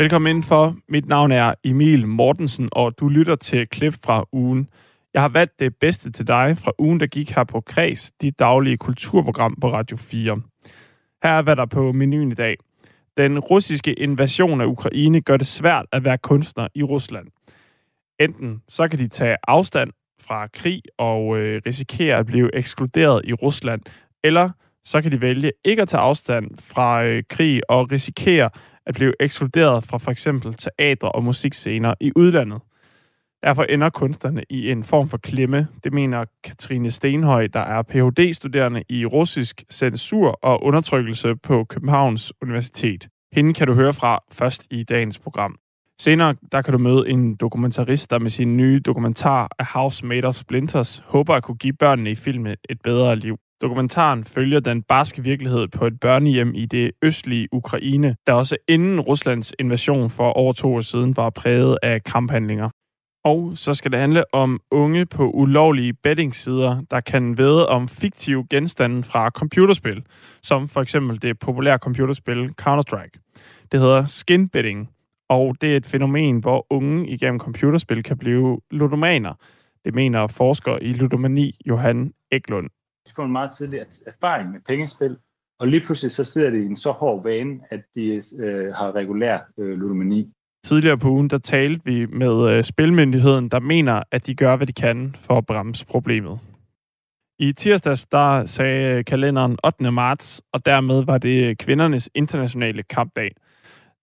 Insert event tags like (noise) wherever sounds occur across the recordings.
Velkommen indenfor. Mit navn er Emil Mortensen, og du lytter til et klip fra ugen. Jeg har valgt det bedste til dig fra ugen, der gik her på Kreds, dit daglige kulturprogram på Radio 4. Her er, hvad der er på menuen i dag. Den russiske invasion af Ukraine gør det svært at være kunstner i Rusland. Enten så kan de tage afstand fra krig og øh, risikere at blive ekskluderet i Rusland, eller så kan de vælge ikke at tage afstand fra øh, krig og risikere at blive ekskluderet fra for eksempel teater og musikscener i udlandet. Derfor ender kunstnerne i en form for klemme, det mener Katrine Stenhøj, der er Ph.D.-studerende i russisk censur og undertrykkelse på Københavns Universitet. Hende kan du høre fra først i dagens program. Senere der kan du møde en dokumentarist, der med sin nye dokumentar A House Made of Splinters håber at kunne give børnene i filmen et bedre liv. Dokumentaren følger den barske virkelighed på et børnehjem i det østlige Ukraine, der også inden Ruslands invasion for over to år siden var præget af kamphandlinger. Og så skal det handle om unge på ulovlige bettingsider, der kan vede om fiktive genstande fra computerspil, som for eksempel det populære computerspil Counter-Strike. Det hedder skin betting, og det er et fænomen, hvor unge igennem computerspil kan blive ludomaner. Det mener forsker i ludomani Johan Eklund. De får en meget tidlig erfaring med pengespil, og lige pludselig så sidder det i en så hård vane, at de øh, har regulær øh, ludomani. Tidligere på ugen, der talte vi med øh, Spilmyndigheden, der mener, at de gør, hvad de kan for at bremse problemet. I tirsdags, der sagde øh, kalenderen 8. marts, og dermed var det øh, kvindernes internationale kampdag.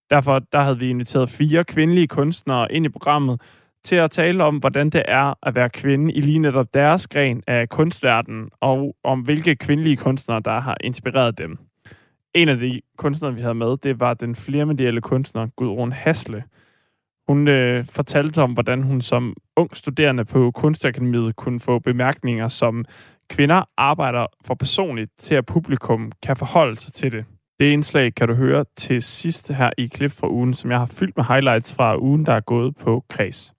Derfor der havde vi inviteret fire kvindelige kunstnere ind i programmet til at tale om, hvordan det er at være kvinde i lige netop deres gren af kunstverdenen, og om hvilke kvindelige kunstnere, der har inspireret dem. En af de kunstnere, vi havde med, det var den flermedielle kunstner Gudrun Hasle. Hun øh, fortalte om, hvordan hun som ung studerende på Kunstakademiet kunne få bemærkninger, som kvinder arbejder for personligt til, at publikum kan forholde sig til det. Det indslag kan du høre til sidst her i klip fra ugen, som jeg har fyldt med highlights fra ugen, der er gået på Kreds.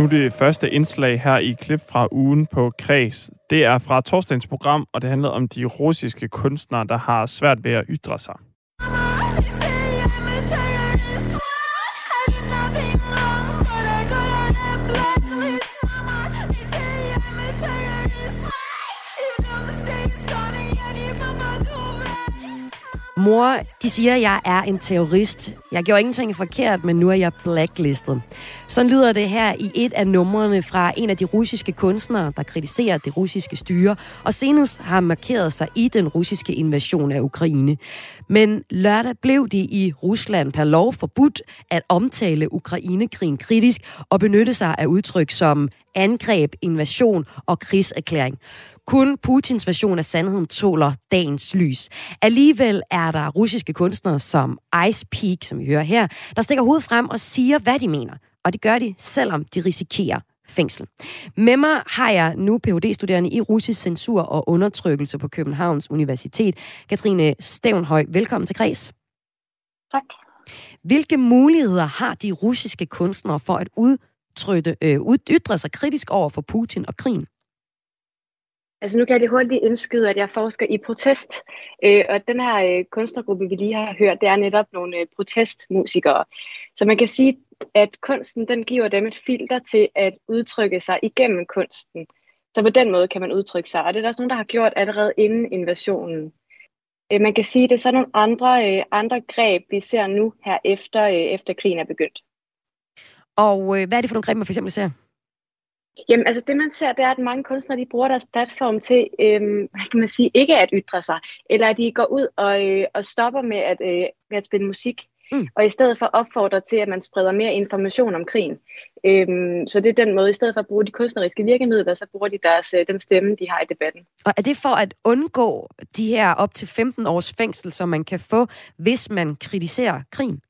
Nu det første indslag her i klip fra ugen på Kreds. Det er fra torsdagens program, og det handler om de russiske kunstnere, der har svært ved at ytre sig. Mor, de siger, at jeg er en terrorist. Jeg gjorde ingenting forkert, men nu er jeg blacklistet. Sådan lyder det her i et af numrene fra en af de russiske kunstnere, der kritiserer det russiske styre, og senest har markeret sig i den russiske invasion af Ukraine. Men lørdag blev det i Rusland per lov forbudt at omtale Ukrainekrigen kritisk og benytte sig af udtryk som angreb, invasion og krigserklæring. Kun Putins version af sandheden tåler dagens lys. Alligevel er der russiske kunstnere som Ice Peak, som vi hører her, der stikker hovedet frem og siger, hvad de mener. Og det gør de, selvom de risikerer fængsel. Med mig har jeg nu Ph.D.-studerende i russisk censur og undertrykkelse på Københavns Universitet, Katrine Stævnhøj. Velkommen til Græs. Tak. Hvilke muligheder har de russiske kunstnere for at udtrykke, øh, ytre sig kritisk over for Putin og krigen? Altså nu kan jeg lige hurtigt indskyde, at jeg forsker i protest, øh, og den her øh, kunstnergruppe, vi lige har hørt, det er netop nogle øh, protestmusikere. Så man kan sige, at kunsten den giver dem et filter til at udtrykke sig igennem kunsten. Så på den måde kan man udtrykke sig, og det er der også nogen, der har gjort allerede inden invasionen. Øh, man kan sige, at det er sådan nogle andre, øh, andre greb, vi ser nu her efter, øh, efter krigen er begyndt. Og øh, hvad er det for nogle greb, man for eksempel ser? Jamen, altså det man ser, det er, at mange kunstnere, de bruger deres platform til, øhm, hvad kan man sige, ikke at ytre sig, eller at de går ud og, øh, og stopper med at, øh, med at spille musik, mm. og i stedet for opfordrer til, at man spreder mere information om krigen. Øhm, så det er den måde, i stedet for at bruge de kunstneriske virkemidler, så bruger de deres, øh, den stemme, de har i debatten. Og er det for at undgå de her op til 15 års fængsel, som man kan få, hvis man kritiserer krigen?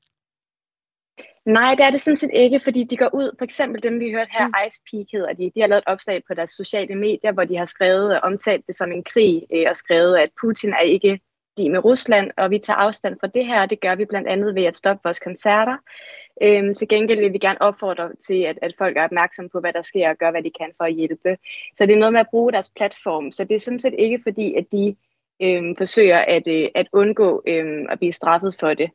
Nej, det er det sådan set ikke, fordi de går ud, for eksempel dem, vi hørte her, mm. Ice Peak hedder de, de har lavet et opslag på deres sociale medier, hvor de har skrevet og omtalt det som en krig, øh, og skrevet, at Putin er ikke med Rusland, og vi tager afstand fra det her, og det gør vi blandt andet ved at stoppe vores koncerter. Øhm, til gengæld vil vi gerne opfordre til, at, at folk er opmærksomme på, hvad der sker, og gør, hvad de kan for at hjælpe. Så det er noget med at bruge deres platform. Så det er sådan set ikke fordi, at de øhm, forsøger at, øh, at undgå øhm, at blive straffet for det.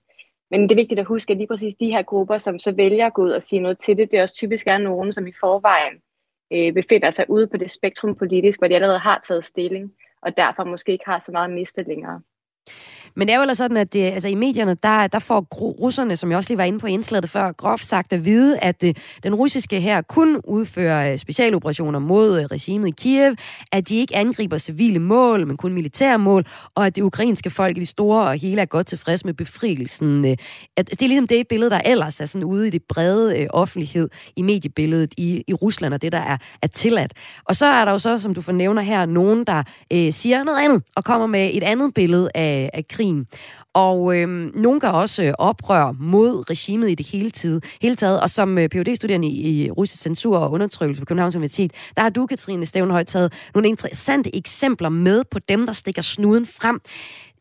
Men det er vigtigt at huske, at lige præcis de her grupper, som så vælger at gå ud og sige noget til det, det er også typisk er nogen, som i forvejen øh, befinder sig ude på det spektrum politisk, hvor de allerede har taget stilling, og derfor måske ikke har så meget at miste længere. Men det er jo altså sådan, at det, altså, i medierne, der, der får russerne, som jeg også lige var inde på indslaget før, groft sagt at vide, at det, den russiske her kun udfører øh, specialoperationer mod øh, regimet i Kiev, at de ikke angriber civile mål, men kun militære mål, og at det ukrainske folk i de store og hele er godt tilfreds med befrielsen. At det er ligesom det billede, der ellers er sådan ude i det brede offentlighed i mediebilledet i, i Rusland, og det, der er, er tilladt. Og så er der jo så, som du fornævner her, nogen, der øh, siger noget andet, og kommer med et andet billede af, af af krigen. Og øh, nogen gør også øh, oprør mod regimet i det hele, tid, hele taget. Og som øh, phd studerende i, i russisk censur og undertrykkelse på Københavns Universitet, der har du, Katrine Stævnhøj, taget nogle interessante eksempler med på dem, der stikker snuden frem.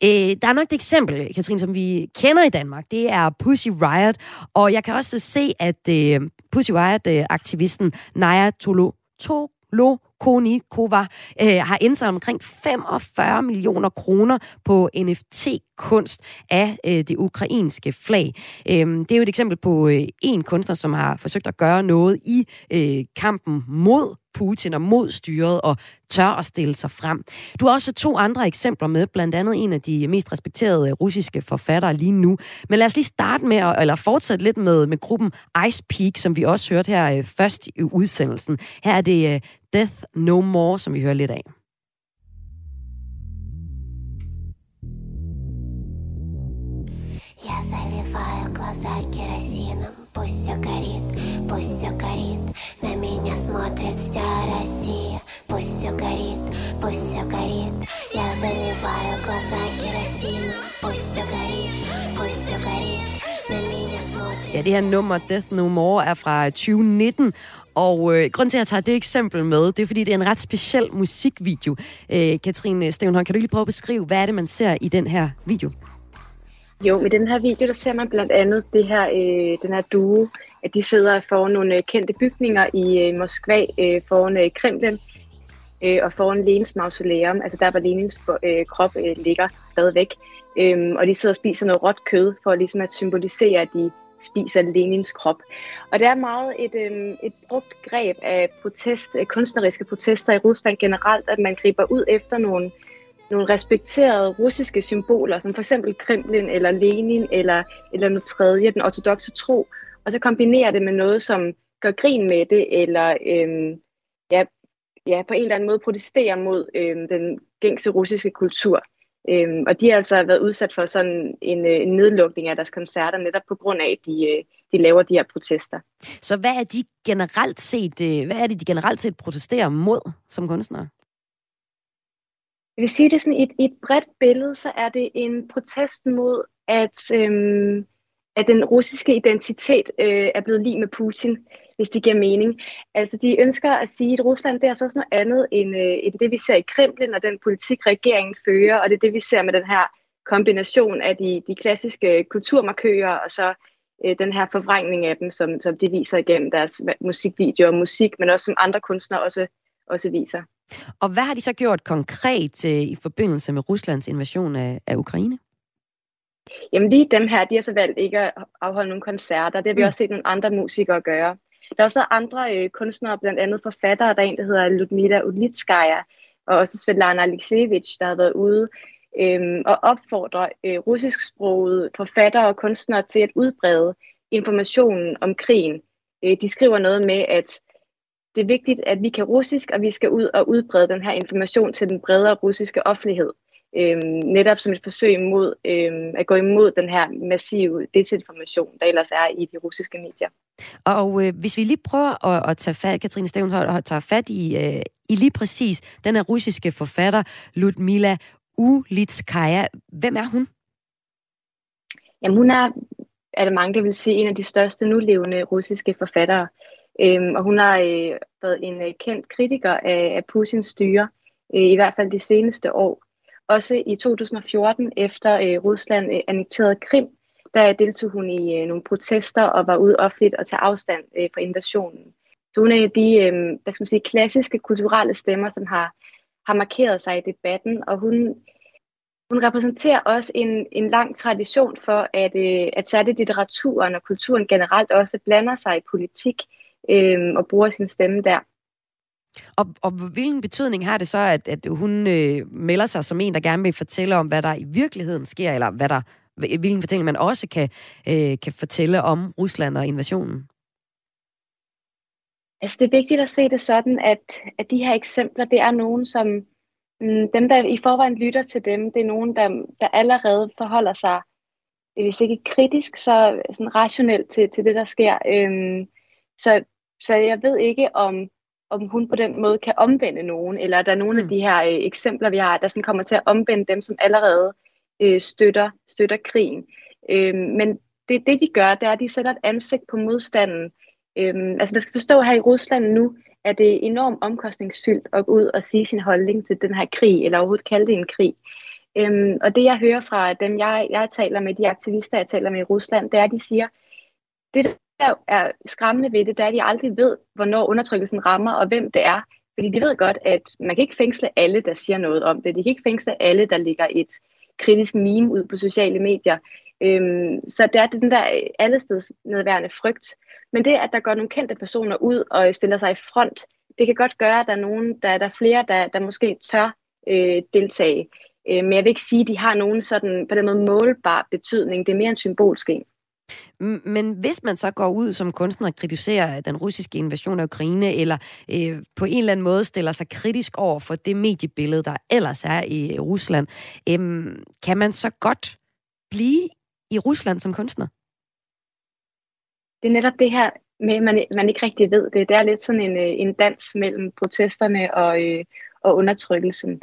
Øh, der er nok et eksempel, Katrine, som vi kender i Danmark. Det er Pussy Riot. Og jeg kan også se, at øh, Pussy Riot-aktivisten Naya Tolo, Tolo Konikova øh, har indsamlet omkring 45 millioner kroner på NFT-kunst af øh, det ukrainske flag. Øh, det er jo et eksempel på øh, en kunstner, som har forsøgt at gøre noget i øh, kampen mod Putin og mod styret og tør at stille sig frem. Du har også to andre eksempler med, blandt andet en af de mest respekterede russiske forfattere lige nu. Men lad os lige starte med, at, eller fortsætte lidt med, med gruppen Ice Peak, som vi også hørte her øh, først i udsendelsen. Her er det øh, Death No More, som vi hører lidt af. Я заливаю глаза керосином Пусть все горит, пусть все горит На меня смотрит вся Россия Пусть все горит, пусть все горит Я заливаю глаза керосином Пусть все горит, пусть все горит На меня смотрит Ja, det her nummer Death No More er fra 2019, og øh, grund til, at jeg tager det eksempel med, det er, fordi det er en ret speciel musikvideo. Øh, Katrine Stevenholm, kan du lige prøve at beskrive, hvad er det, man ser i den her video? Jo, med den her video, der ser man blandt andet det her, øh, den her duo, at de sidder foran nogle øh, kendte bygninger i øh, Moskva, øh, foran øh, Kremlen øh, og foran Lenins mausoleum, altså der, hvor Lenins øh, krop øh, ligger stadigvæk. Øh, og de sidder og spiser noget råt kød, for ligesom at symbolisere, at de spiser Lenins krop. Og det er meget et, øh, et brugt greb af protest, øh, kunstneriske protester i Rusland generelt, at man griber ud efter nogle nogle respekterede russiske symboler, som for eksempel Kremlin eller Lenin eller, eller noget tredje, den ortodoxe tro, og så kombinere det med noget, som gør grin med det, eller øhm, ja, ja, på en eller anden måde protesterer mod øhm, den gængse russiske kultur. Øhm, og de har altså været udsat for sådan en, øh, en nedlukning af deres koncerter, netop på grund af, at de, øh, de laver de her protester. Så hvad er de generelt set, øh, hvad er det, de generelt set protesterer mod som kunstnere? Jeg vil sige det sådan, i et, et bredt billede, så er det en protest mod, at, øhm, at den russiske identitet øh, er blevet lige med Putin, hvis det giver mening. Altså, de ønsker at sige, at Rusland det er så også noget andet end, øh, end det, vi ser i Kreml, og den politik, regeringen fører, og det er det, vi ser med den her kombination af de, de klassiske kulturmarkører og så øh, den her forvrængning af dem, som, som de viser igennem deres musikvideoer og musik, men også som andre kunstnere også, også viser. Og hvad har de så gjort konkret øh, i forbindelse med Ruslands invasion af, af Ukraine? Jamen lige dem her, de har så valgt ikke at afholde nogle koncerter. Det har vi mm. også set nogle andre musikere gøre. Der har også været andre øh, kunstnere, blandt andet forfattere, der er en, der hedder Ludmila Ulitskaya, og også Svetlana Alexievich, der har været ude øh, og opfordre øh, russisksprogede forfattere og kunstnere til at udbrede informationen om krigen. Øh, de skriver noget med, at det er vigtigt, at vi kan russisk, og vi skal ud og udbrede den her information til den bredere russiske offentlighed. Øhm, netop som et forsøg mod øhm, at gå imod den her massive desinformation, der ellers er i de russiske medier. Og øh, hvis vi lige prøver at, at tage fat, Katrine Stevenshold, og tage fat i, øh, i lige præcis den her russiske forfatter, Ludmila Ulitskaya. Hvem er hun? Jamen hun er, er det mange, der vil sige, en af de største nulevende russiske forfattere. Øhm, og hun har øh, været en øh, kendt kritiker af, af Putins styre, øh, i hvert fald de seneste år. Også i 2014, efter øh, Rusland øh, annekterede Krim, der deltog hun i øh, nogle protester og var ude offentligt og tage afstand øh, fra invasionen. Så hun er en af de øh, hvad skal man sige, klassiske kulturelle stemmer, som har, har markeret sig i debatten, og hun, hun repræsenterer også en, en lang tradition for, at, øh, at særligt litteraturen og kulturen generelt også blander sig i politik øh, og bruger sin stemme der. Og, og hvilken betydning har det så, at, at hun øh, melder sig som en, der gerne vil fortælle om, hvad der i virkeligheden sker, eller hvad der, hvilken fortælling man også kan, øh, kan fortælle om Rusland og invasionen? Altså det er vigtigt at se det sådan, at, at de her eksempler, det er nogen, som mm, dem, der i forvejen lytter til dem, det er nogen, der, der allerede forholder sig, hvis ikke kritisk, så sådan rationelt til, til det, der sker. Øhm, så, så jeg ved ikke, om, om hun på den måde kan omvende nogen, eller der er nogle mm. af de her øh, eksempler, vi har, der sådan kommer til at omvende dem, som allerede øh, støtter, støtter krigen. Øh, men det, det, de gør, det er, at de sætter et ansigt på modstanden. Øh, altså man skal forstå, her i Rusland nu, at det er enormt omkostningsfyldt at gå ud og sige sin holdning til den her krig, eller overhovedet kalde det en krig. Øhm, og det jeg hører fra dem, jeg, jeg taler med, de aktivister, jeg taler med i Rusland, det er, at de siger, det der er skræmmende ved det, det er, at de aldrig ved, hvornår undertrykkelsen rammer, og hvem det er. Fordi de ved godt, at man kan ikke fængsle alle, der siger noget om det. De kan ikke fængsle alle, der ligger et kritisk meme ud på sociale medier. Øhm, så det er den der allesteds nedværende frygt. Men det, at der går nogle kendte personer ud og stiller sig i front, det kan godt gøre, at der er, nogen, der, der er flere, der, der måske tør øh, deltage. Øh, men jeg vil ikke sige, at de har nogen sådan på den måde målbar betydning. Det er mere en symbolsk en. Men hvis man så går ud som kunstner og kritiserer den russiske invasion af Ukraine, eller øh, på en eller anden måde stiller sig kritisk over for det mediebillede, der ellers er i øh, Rusland, øh, kan man så godt blive i Rusland som kunstner? Det er netop det her med, at man, man ikke rigtig ved det. Det er lidt sådan en, øh, en dans mellem protesterne og, øh, og undertrykkelsen.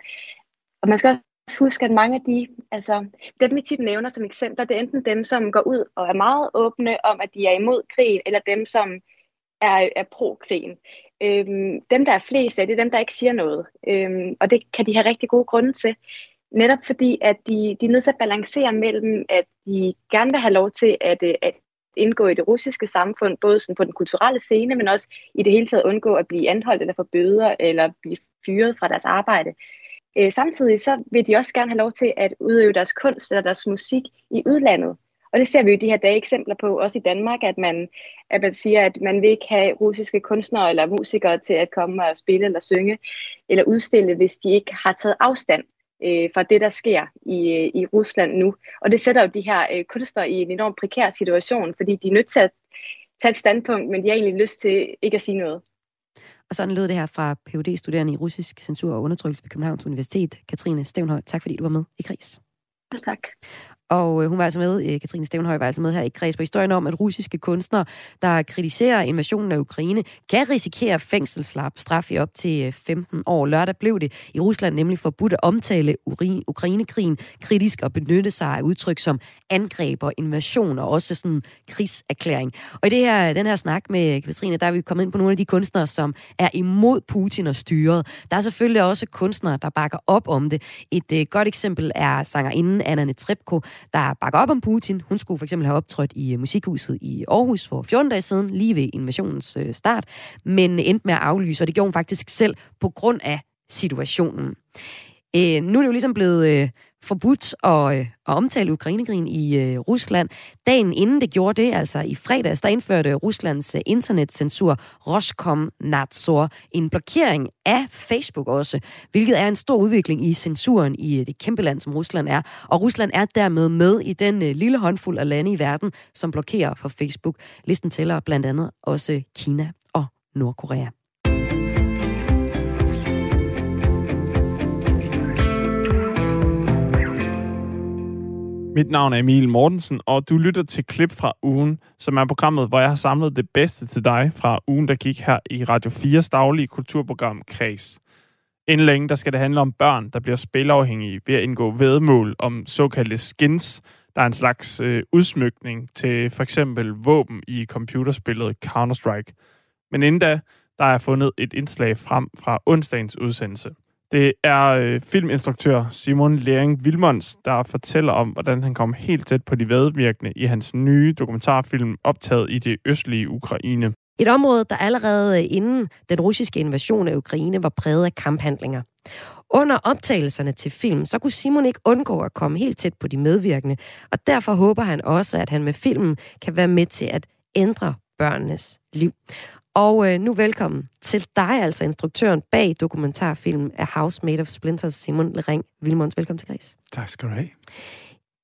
Og man skal også huske, at mange af de, altså dem vi tit nævner som eksempler, det er enten dem, som går ud og er meget åbne om, at de er imod krigen, eller dem, som er, er pro-krigen. Øhm, dem, der er flest af, det er dem, der ikke siger noget. Øhm, og det kan de have rigtig gode grunde til. Netop fordi, at de, de er nødt til at balancere mellem, at de gerne vil have lov til at, øh, at indgå i det russiske samfund, både sådan på den kulturelle scene, men også i det hele taget undgå at blive anholdt eller få bøder, eller blive fyret fra deres arbejde. Øh, samtidig så vil de også gerne have lov til at udøve deres kunst eller deres musik i udlandet. Og det ser vi jo de her dage eksempler på, også i Danmark, at man, at man siger, at man vil ikke have russiske kunstnere eller musikere til at komme og spille eller synge eller udstille, hvis de ikke har taget afstand øh, fra det, der sker i, øh, i Rusland nu. Og det sætter jo de her øh, kunstnere i en enormt prekær situation, fordi de er nødt til at tage et standpunkt, men de har egentlig lyst til ikke at sige noget. Og sådan lød det her fra phd studerende i russisk censur og undertrykkelse ved Københavns Universitet, Katrine Stevnhøj. Tak fordi du var med i Kris. Tak. Og øh, hun var altså med, øh, Katrine Stevenhøj var altså med her i kreds på historien om, at russiske kunstnere, der kritiserer invasionen af Ukraine, kan risikere fængselsstraf i op til øh, 15 år. Lørdag blev det i Rusland nemlig forbudt at omtale Ukrainekrigen kritisk og benytte sig af udtryk som angreb og invasion og også sådan krigserklæring. Og i det her, den her snak med Katrine, der er vi kommet ind på nogle af de kunstnere, som er imod Putin og styret. Der er selvfølgelig også kunstnere, der bakker op om det. Et øh, godt eksempel er sangerinden Anna Netrebko, der bakker op om Putin. Hun skulle for eksempel have optrådt i øh, Musikhuset i Aarhus for 14 dage siden, lige ved invasionens øh, start, men endte med at aflyse, og det gjorde hun faktisk selv på grund af situationen. Øh, nu er det jo ligesom blevet øh, forbudt at, øh, at omtale Ukrainekrigen i øh, Rusland. Dagen inden det gjorde det, altså i fredags, der indførte Ruslands øh, internetcensur Roskomnadzor en blokering af Facebook også, hvilket er en stor udvikling i censuren i øh, det kæmpe land, som Rusland er. Og Rusland er dermed med i den øh, lille håndfuld af lande i verden, som blokerer for Facebook. Listen tæller blandt andet også Kina og Nordkorea. Mit navn er Emil Mortensen, og du lytter til klip fra ugen, som er programmet, hvor jeg har samlet det bedste til dig fra ugen, der gik her i Radio 4's daglige kulturprogram Kreds. Inden længe, der skal det handle om børn, der bliver spilafhængige ved at indgå vedmål om såkaldte skins, der er en slags øh, udsmykning til for eksempel våben i computerspillet Counter-Strike. Men inden da, der er fundet et indslag frem fra onsdagens udsendelse. Det er øh, filminstruktør Simon Lering Vilmons, der fortæller om, hvordan han kom helt tæt på de vedvirkende i hans nye dokumentarfilm optaget i det østlige Ukraine. Et område, der allerede øh, inden den russiske invasion af Ukraine var præget af kamphandlinger. Under optagelserne til film, så kunne Simon ikke undgå at komme helt tæt på de medvirkende, og derfor håber han også, at han med filmen kan være med til at ændre børnenes liv. Og øh, nu velkommen til dig, altså instruktøren bag dokumentarfilmen af House Made of Splinters, Simon Ring Vilmons. Velkommen til Græs. Tak skal du have.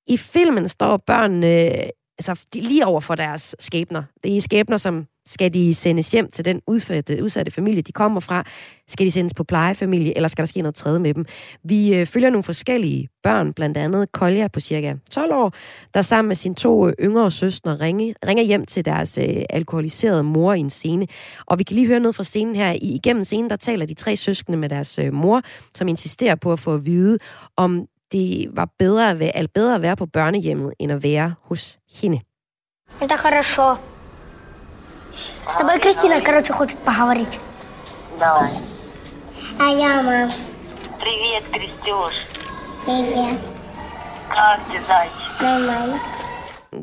I filmen står børnene øh, altså, de, lige over for deres skæbner. Det er skæbner, som skal de sendes hjem til den udsatte, udsatte familie, de kommer fra? Skal de sendes på plejefamilie, eller skal der ske noget tredje med dem? Vi øh, følger nogle forskellige børn, blandt andet Kolja på cirka 12 år, der sammen med sine to øh, yngre søstre ringe, ringer hjem til deres øh, alkoholiserede mor i en scene. Og vi kan lige høre noget fra scenen her. I, igennem scenen, der taler de tre søskende med deres mor, som insisterer på at få at vide, om det var bedre at være, bedre at være på børnehjemmet, end at være hos hende. Det er godt. С тобой Кристина, короче, хочет поговорить. Давай. А я, мам. Привет, Крестюш. Привет. Как ты, зайчик? Нормально.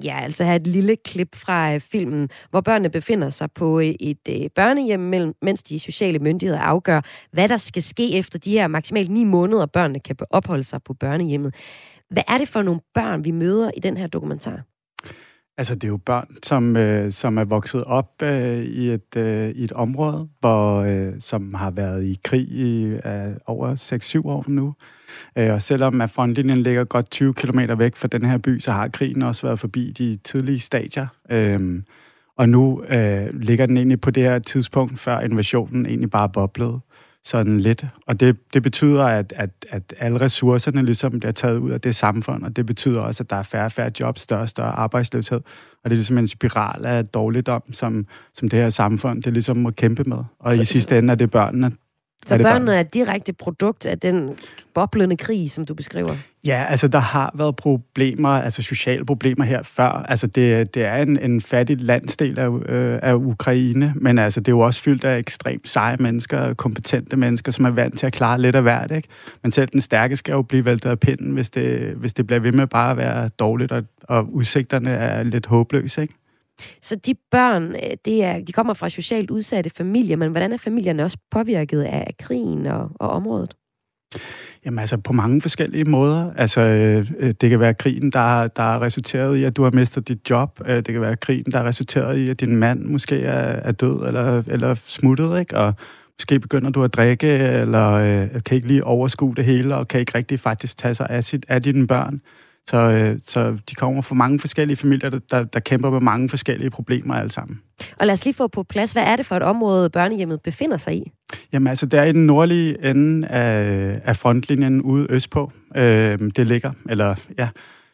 Ja, altså her et lille klip fra øh, filmen, hvor børnene befinder sig på øh, et øh, børnehjem, mellem, mens de sociale myndigheder afgør, hvad der skal ske efter de her maksimalt ni måneder, børnene kan opholde sig på børnehjemmet. Hvad er det for nogle børn, vi møder i den her dokumentar? Altså, det er jo børn, som, øh, som er vokset op øh, i, et, øh, i et område, hvor, øh, som har været i krig i øh, over 6-7 år nu. Øh, og selvom at frontlinjen ligger godt 20 km væk fra den her by, så har krigen også været forbi de tidlige stadier. Øh, og nu øh, ligger den egentlig på det her tidspunkt, før invasionen egentlig bare boblede sådan lidt. Og det, det betyder, at, at, at alle ressourcerne ligesom bliver taget ud af det samfund, og det betyder også, at der er færre og færre jobs, større og større arbejdsløshed. Og det er ligesom en spiral af dårligdom, som, som det her samfund det ligesom må kæmpe med. Og så, i sidste ende er det børnene, så børnene er et direkte produkt af den boblende krig, som du beskriver? Ja, altså der har været problemer, altså sociale problemer her før. Altså det, det er en, en fattig landsdel af, øh, af Ukraine, men altså det er jo også fyldt af ekstremt seje mennesker, kompetente mennesker, som er vant til at klare lidt af hvert, ikke? Men selv den stærke skal jo blive væltet af pinden, hvis det, hvis det bliver ved med bare at være dårligt, og, og udsigterne er lidt håbløse, ikke? Så de børn, øh, det er, de kommer fra socialt udsatte familier, men hvordan er familierne også påvirket af krigen og, og området? Jamen altså på mange forskellige måder. Altså øh, det kan være krigen, der, der er resulteret i, at du har mistet dit job. Øh, det kan være krigen, der er resulteret i, at din mand måske er, er død eller, eller smuttet, ikke? Og måske begynder du at drikke, eller øh, kan ikke lige overskue det hele, og kan ikke rigtig faktisk tage sig af, sit, af dine børn. Så, øh, så de kommer fra mange forskellige familier, der, der, der kæmper med mange forskellige problemer alle sammen. Og lad os lige få på plads, hvad er det for et område, børnehjemmet befinder sig i? Jamen altså, det er i den nordlige ende af, af frontlinjen ude østpå. Øh, det ligger, eller ja,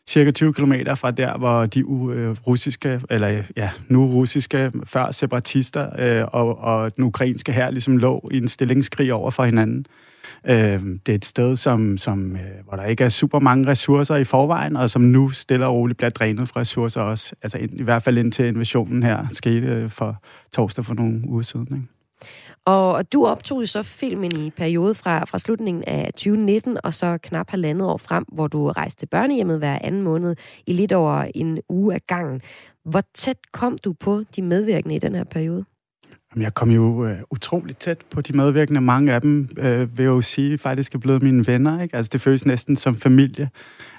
cirka 20 km fra der, hvor de uh, russiske, eller ja, nu russiske, før separatister øh, og, og den ukrainske her ligesom lå i en stillingskrig over for hinanden. Øh, Øh, det er et sted, som, som, øh, hvor der ikke er super mange ressourcer i forvejen, og som nu stille og roligt bliver drænet fra ressourcer også. Altså i, i hvert fald indtil invasionen her skete øh, for torsdag for nogle uger siden. Ikke? Og du optog så filmen i periode fra, fra slutningen af 2019 og så knap halvandet år frem, hvor du rejste til børnehjemmet hver anden måned i lidt over en uge af gangen. Hvor tæt kom du på de medvirkende i den her periode? Jeg kom jo øh, utroligt tæt på de medvirkende. Mange af dem øh, vil jo sige, faktisk er blevet mine venner. Ikke? Altså, det føles næsten som familie.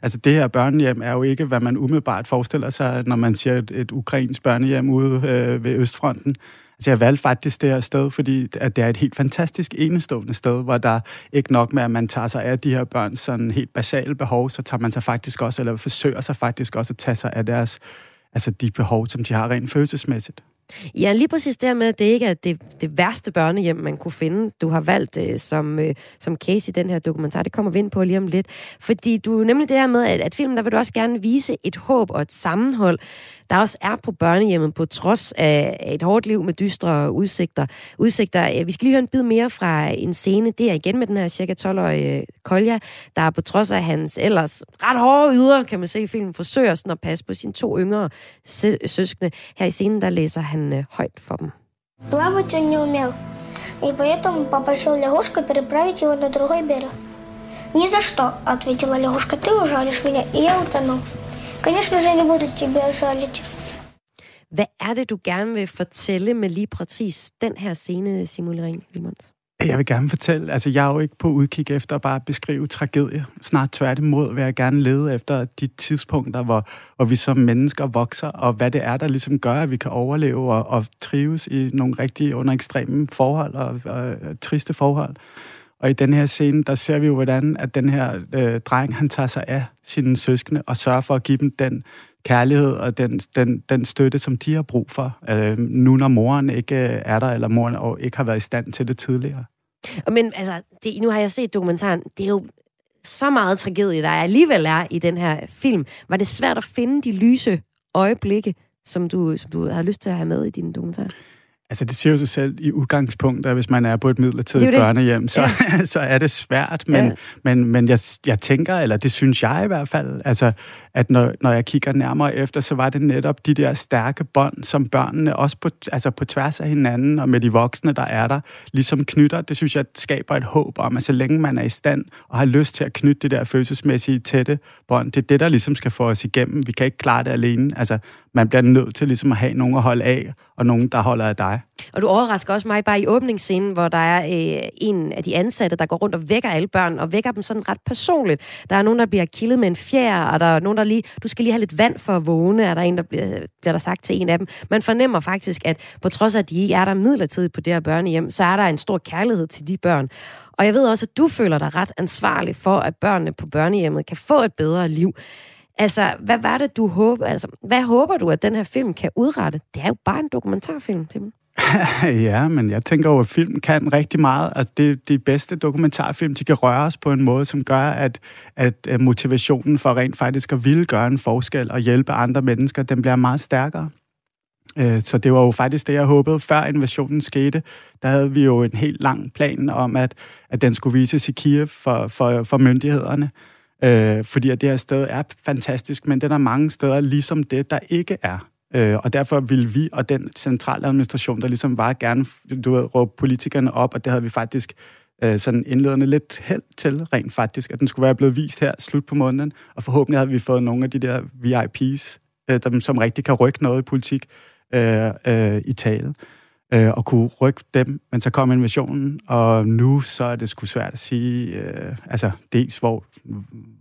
Altså, det her børnehjem er jo ikke, hvad man umiddelbart forestiller sig, når man siger et, et ukrainsk børnehjem ude øh, ved Østfronten. Altså, jeg valgte faktisk det her sted, fordi at det er et helt fantastisk enestående sted, hvor der ikke nok med, at man tager sig af de her børns sådan helt basale behov, så tager man sig faktisk også, eller forsøger sig faktisk også at tage sig af deres, altså de behov, som de har rent følelsesmæssigt. Ja, lige præcis det med, at det ikke er det, det værste børnehjem, man kunne finde. Du har valgt øh, som, øh, som case i den her dokumentar. Det kommer vi ind på lige om lidt. Fordi du nemlig det her med, at, at filmen, der vil du også gerne vise et håb og et sammenhold der også er på børnehjemmet, på trods af et hårdt liv med dystre udsigter. udsigter. Øh, vi skal lige høre en bid mere fra en scene. Det er igen med den her cirka 12-årige øh, Kolja, der på trods af hans ellers ret hårde yder, kan man se i filmen, forsøger sådan at passe på sine to yngre søskende. Her i scenen, der læser han øh, højt for dem. Плавать он не умел. и поэтому попросил лягушку переправить его на другой берег. «Ни за что», — ответила лягушка, — «ты ужалишь меня, и я утону». «Конечно же, я не буду тебя жалить». Hvad er det, du gerne vil fortælle med lige præcis den her scene, Simon Ring Vilmons? Jeg vil gerne fortælle, altså jeg er jo ikke på udkig efter at bare beskrive tragedie. Snart tværtimod vil jeg gerne lede efter de tidspunkter, hvor, hvor vi som mennesker vokser, og hvad det er, der ligesom gør, at vi kan overleve og, og trives i nogle rigtig under ekstreme forhold og, og, og triste forhold. Og i den her scene, der ser vi jo, hvordan at den her øh, dreng, han tager sig af sine søskende og sørger for at give dem den kærlighed og den, den, den støtte, som de har brug for, øh, nu når moren ikke øh, er der, eller moren og ikke har været i stand til det tidligere. Men altså, det, nu har jeg set dokumentaren. Det er jo så meget tragedie, der alligevel er i den her film. Var det svært at finde de lyse øjeblikke, som du, som du har lyst til at have med i din dokumentar? Altså, det siger jo sig selv i udgangspunkt, at hvis man er på et midlertidigt børnehjem, så, ja. (laughs) så er det svært. Men, ja. men, men jeg, jeg tænker, eller det synes jeg i hvert fald, altså, at når, når jeg kigger nærmere efter, så var det netop de der stærke bånd, som børnene også på, altså på tværs af hinanden og med de voksne, der er der, ligesom knytter. Det synes jeg skaber et håb om, at så længe man er i stand og har lyst til at knytte det der følelsesmæssige tætte bånd, det er det, der ligesom skal få os igennem. Vi kan ikke klare det alene. Altså, man bliver nødt til ligesom at have nogen at holde af, og nogen, der holder af dig. Og du overrasker også mig bare i åbningsscenen, hvor der er øh, en af de ansatte, der går rundt og vækker alle børn, og vækker dem sådan ret personligt. Der er nogen, der bliver kildet med en fjer, og der er nogen, der lige, du skal lige have lidt vand for at vågne, er der en, der bliver, øh, bliver der sagt til en af dem. Man fornemmer faktisk, at på trods af, at de ikke er der midlertidigt på det her børnehjem, så er der en stor kærlighed til de børn. Og jeg ved også, at du føler dig ret ansvarlig for, at børnene på børnehjemmet kan få et bedre liv. Altså, hvad var det, du håber, altså, hvad håber du, at den her film kan udrette? Det er jo bare en dokumentarfilm, Tim. (laughs) ja, men jeg tænker jo, at film kan rigtig meget. Altså, det er de bedste dokumentarfilm, de kan røre os på en måde, som gør, at, at motivationen for rent faktisk at ville gøre en forskel og hjælpe andre mennesker, den bliver meget stærkere. Øh, så det var jo faktisk det, jeg håbede, før invasionen skete. Der havde vi jo en helt lang plan om, at, at den skulle vises i Kiev for, for, for myndighederne. Øh, fordi at det her sted er fantastisk, men den er mange steder ligesom det, der ikke er. Øh, og derfor ville vi og den centrale administration, der ligesom bare gerne du ved, råbe politikerne op, og det havde vi faktisk øh, sådan indledende lidt held til rent faktisk, at den skulle være blevet vist her slut på måneden, og forhåbentlig havde vi fået nogle af de der VIP's, øh, dem, som rigtig kan rykke noget i politik øh, øh, i tale øh, og kunne rykke dem, men så kom invasionen, og nu så er det sgu svært at sige, øh, altså dels hvor,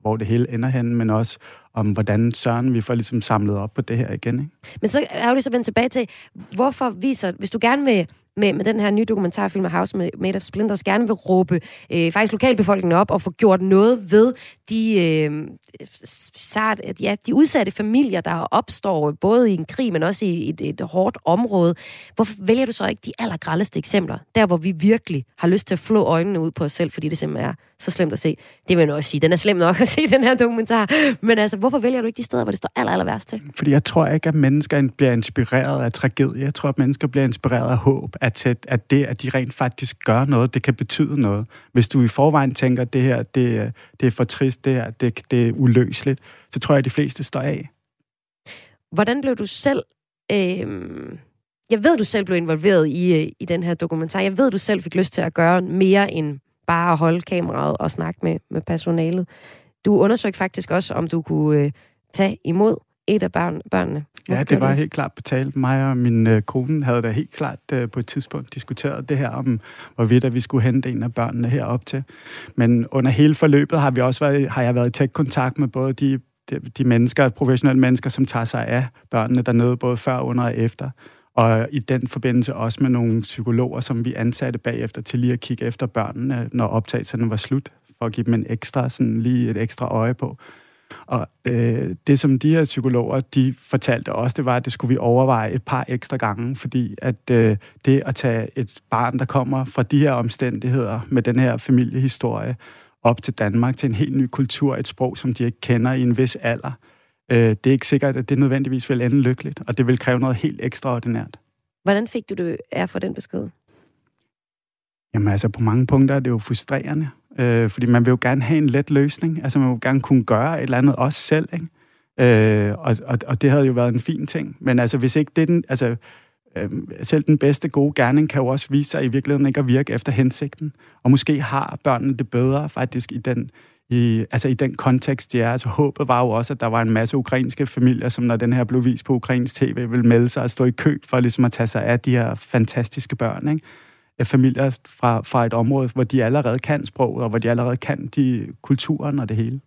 hvor det hele ender hen, men også om hvordan søren vi får ligesom samlet op på det her igen. Ikke? Men så er jo lige så vendt tilbage til, hvorfor viser, hvis du gerne vil med, med den her nye dokumentarfilm af House Made of Splinters gerne vil råbe øh, faktisk lokalbefolkningen op og få gjort noget ved de, øh, sart, ja, de udsatte familier, der opstår både i en krig, men også i et, et hårdt område. Hvorfor vælger du så ikke de allergrældeste eksempler? Der, hvor vi virkelig har lyst til at flå øjnene ud på os selv, fordi det simpelthen er så slemt at se. Det vil jeg også sige. Den er slem nok at se, den her dokumentar. Men altså, hvorfor vælger du ikke de steder, hvor det står aller, aller værst til? Fordi jeg tror ikke, at mennesker bliver inspireret af tragedie. Jeg tror, at mennesker bliver inspireret af håb. At, at det, at de rent faktisk gør noget, det kan betyde noget. Hvis du i forvejen tænker, at det her det, det er for trist, det er, det, det er uløseligt, så tror jeg, at de fleste står af. Hvordan blev du selv... Øh jeg ved, du selv blev involveret i, øh, i den her dokumentar. Jeg ved, du selv fik lyst til at gøre mere end bare at holde kameraet og snakke med, med personalet. Du undersøgte faktisk også, om du kunne øh, tage imod et af børn, børnene. Hvorfor ja, det var du? helt klart betalt. Mig og min øh, kone havde da helt klart øh, på et tidspunkt diskuteret det her om, hvorvidt at vi skulle hente en af børnene herop til. Men under hele forløbet har, vi også været, har jeg været i tæt kontakt med både de, de, de mennesker, professionelle mennesker, som tager sig af børnene dernede, både før, under og efter. Og i den forbindelse også med nogle psykologer, som vi ansatte bagefter til lige at kigge efter børnene, når optagelserne var slut, for at give dem en ekstra, sådan lige et ekstra øje på. Og øh, det, som de her psykologer, de fortalte også, det var, at det skulle vi overveje et par ekstra gange, fordi at øh, det at tage et barn, der kommer fra de her omstændigheder, med den her familiehistorie, op til Danmark, til en helt ny kultur, et sprog, som de ikke kender i en vis alder, øh, det er ikke sikkert, at det nødvendigvis vil ende lykkeligt, og det vil kræve noget helt ekstraordinært. Hvordan fik du det af for den besked? Jamen altså, på mange punkter er det jo frustrerende, øh, fordi man vil jo gerne have en let løsning. Altså, man vil jo gerne kunne gøre et eller andet også selv, ikke? Øh, og, og, og det havde jo været en fin ting. Men altså, hvis ikke det den... Altså, øh, selv den bedste gode gerning kan jo også vise sig i virkeligheden ikke at virke efter hensigten. Og måske har børnene det bedre faktisk i den, i, altså i den kontekst, de er. Altså håbet var jo også, at der var en masse ukrainske familier, som når den her blev vist på ukrainsk tv, ville melde sig og stå i kø for ligesom at tage sig af de her fantastiske børn. Ikke? Familier fra, fra et område, hvor de allerede kan sproget, og hvor de allerede kan de kulturen og det hele.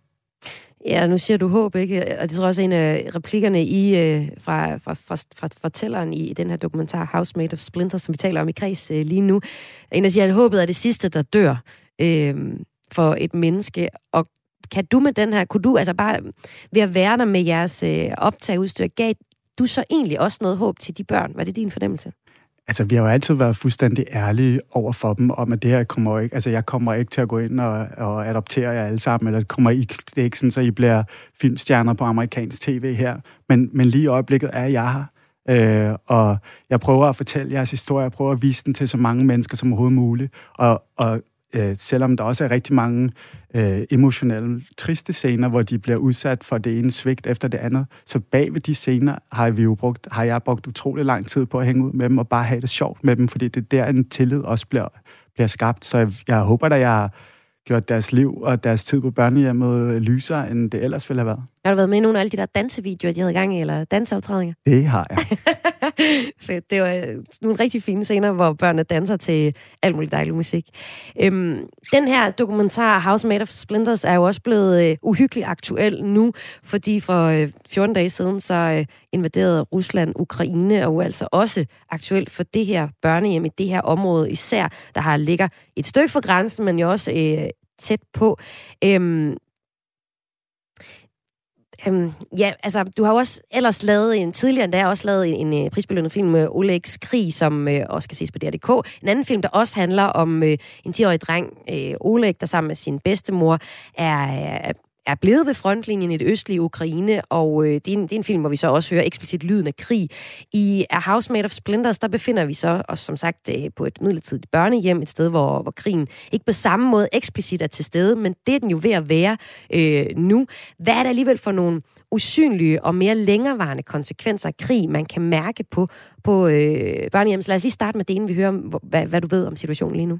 Ja, nu siger du håb, ikke? Og det tror jeg også en af replikkerne i, øh, fra, fra, fra, fra fortælleren i, i den her dokumentar, Housemate of Splinter, som vi taler om i kreds øh, lige nu. En, der siger, at håbet er det sidste, der dør øh, for et menneske. Og kan du med den her, kunne du altså bare ved at være der med jeres øh, optageudstyr, gav du så egentlig også noget håb til de børn? Var det din fornemmelse? Altså, vi har jo altid været fuldstændig ærlige over for dem, om at det her kommer ikke, altså jeg kommer ikke til at gå ind og, og adoptere jer alle sammen, eller det kommer ikke, det er ikke sådan, så I bliver filmstjerner på amerikansk tv her, men, men lige i øjeblikket er jeg her, Øh, og jeg prøver at fortælle jeres historie, jeg prøver at vise den til så mange mennesker som overhovedet muligt. Og, og øh, selvom der også er rigtig mange øh, emotionelle, triste scener, hvor de bliver udsat for det ene svigt efter det andet, så bag ved de scener har, vi jo brugt, har jeg brugt utrolig lang tid på at hænge ud med dem og bare have det sjovt med dem, fordi det er der, en tillid også bliver, bliver skabt. Så jeg, jeg håber, at jeg har gjort deres liv og deres tid på børnehjemmet lysere, end det ellers ville have været. Har du været med i nogle af alle de der dansevideoer, de havde gang i, eller danseoptrædninger? Det har jeg. (laughs) Fedt. Det var øh, nogle rigtig fine scener, hvor børnene danser til alt muligt dejlig musik. Øhm, den her dokumentar, House Made of Splinters, er jo også blevet øh, uhyggeligt aktuel nu, fordi for øh, 14 dage siden, så øh, invaderede Rusland Ukraine, og altså også aktuelt for det her børnehjem i det her område, især der har ligger et stykke fra grænsen, men jo også øh, tæt på. Øhm, Øhm, ja, altså, du har jo også ellers lavet en tidligere, der også lavet en, en øh, prisbelønnet film øh, med Olegs Krig, som øh, også kan ses på DRDK. En anden film, der også handler om øh, en 10-årig dreng, øh, Oleg, der sammen med sin bedstemor er, er er blevet ved frontlinjen i det østlige Ukraine, og øh, det, er en, det er en film, hvor vi så også hører eksplicit lyden af krig. I A House Made of Splinters, der befinder vi så os som sagt øh, på et midlertidigt børnehjem, et sted, hvor, hvor krigen ikke på samme måde eksplicit er til stede, men det er den jo ved at være øh, nu. Hvad er det alligevel for nogle usynlige og mere længerevarende konsekvenser af krig, man kan mærke på, på øh, børnehjem? Så lad os lige starte med det, inden vi hører, hvad, hvad du ved om situationen lige nu.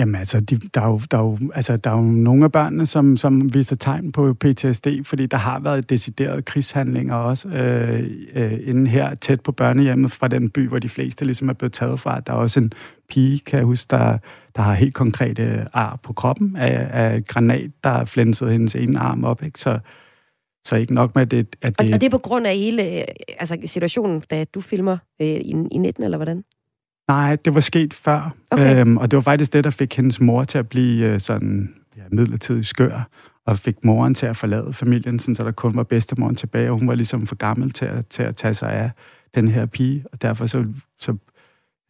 Jamen altså, de, der, er jo, der, er jo, altså, der er jo nogle af børnene, som, som viser tegn på PTSD, fordi der har været deciderede krigshandlinger også øh, øh, inden her, tæt på børnehjemmet fra den by, hvor de fleste ligesom er blevet taget fra. Der er også en pige, kan jeg huske, der, der har helt konkrete ar på kroppen af, af granat, der har flænset hendes ene arm op. Ikke? Så, så ikke nok med, det, at det... Og, og det er på grund af hele altså, situationen, da du filmer øh, i, i 19, eller hvordan? Nej, det var sket før. Okay. Øhm, og det var faktisk det, der fik hendes mor til at blive øh, sådan ja, midlertidig skør, og fik moren til at forlade familien, sådan, så der kun var bedstemoren tilbage, og hun var ligesom for gammel til at, til at tage sig af den her pige, og derfor så, så,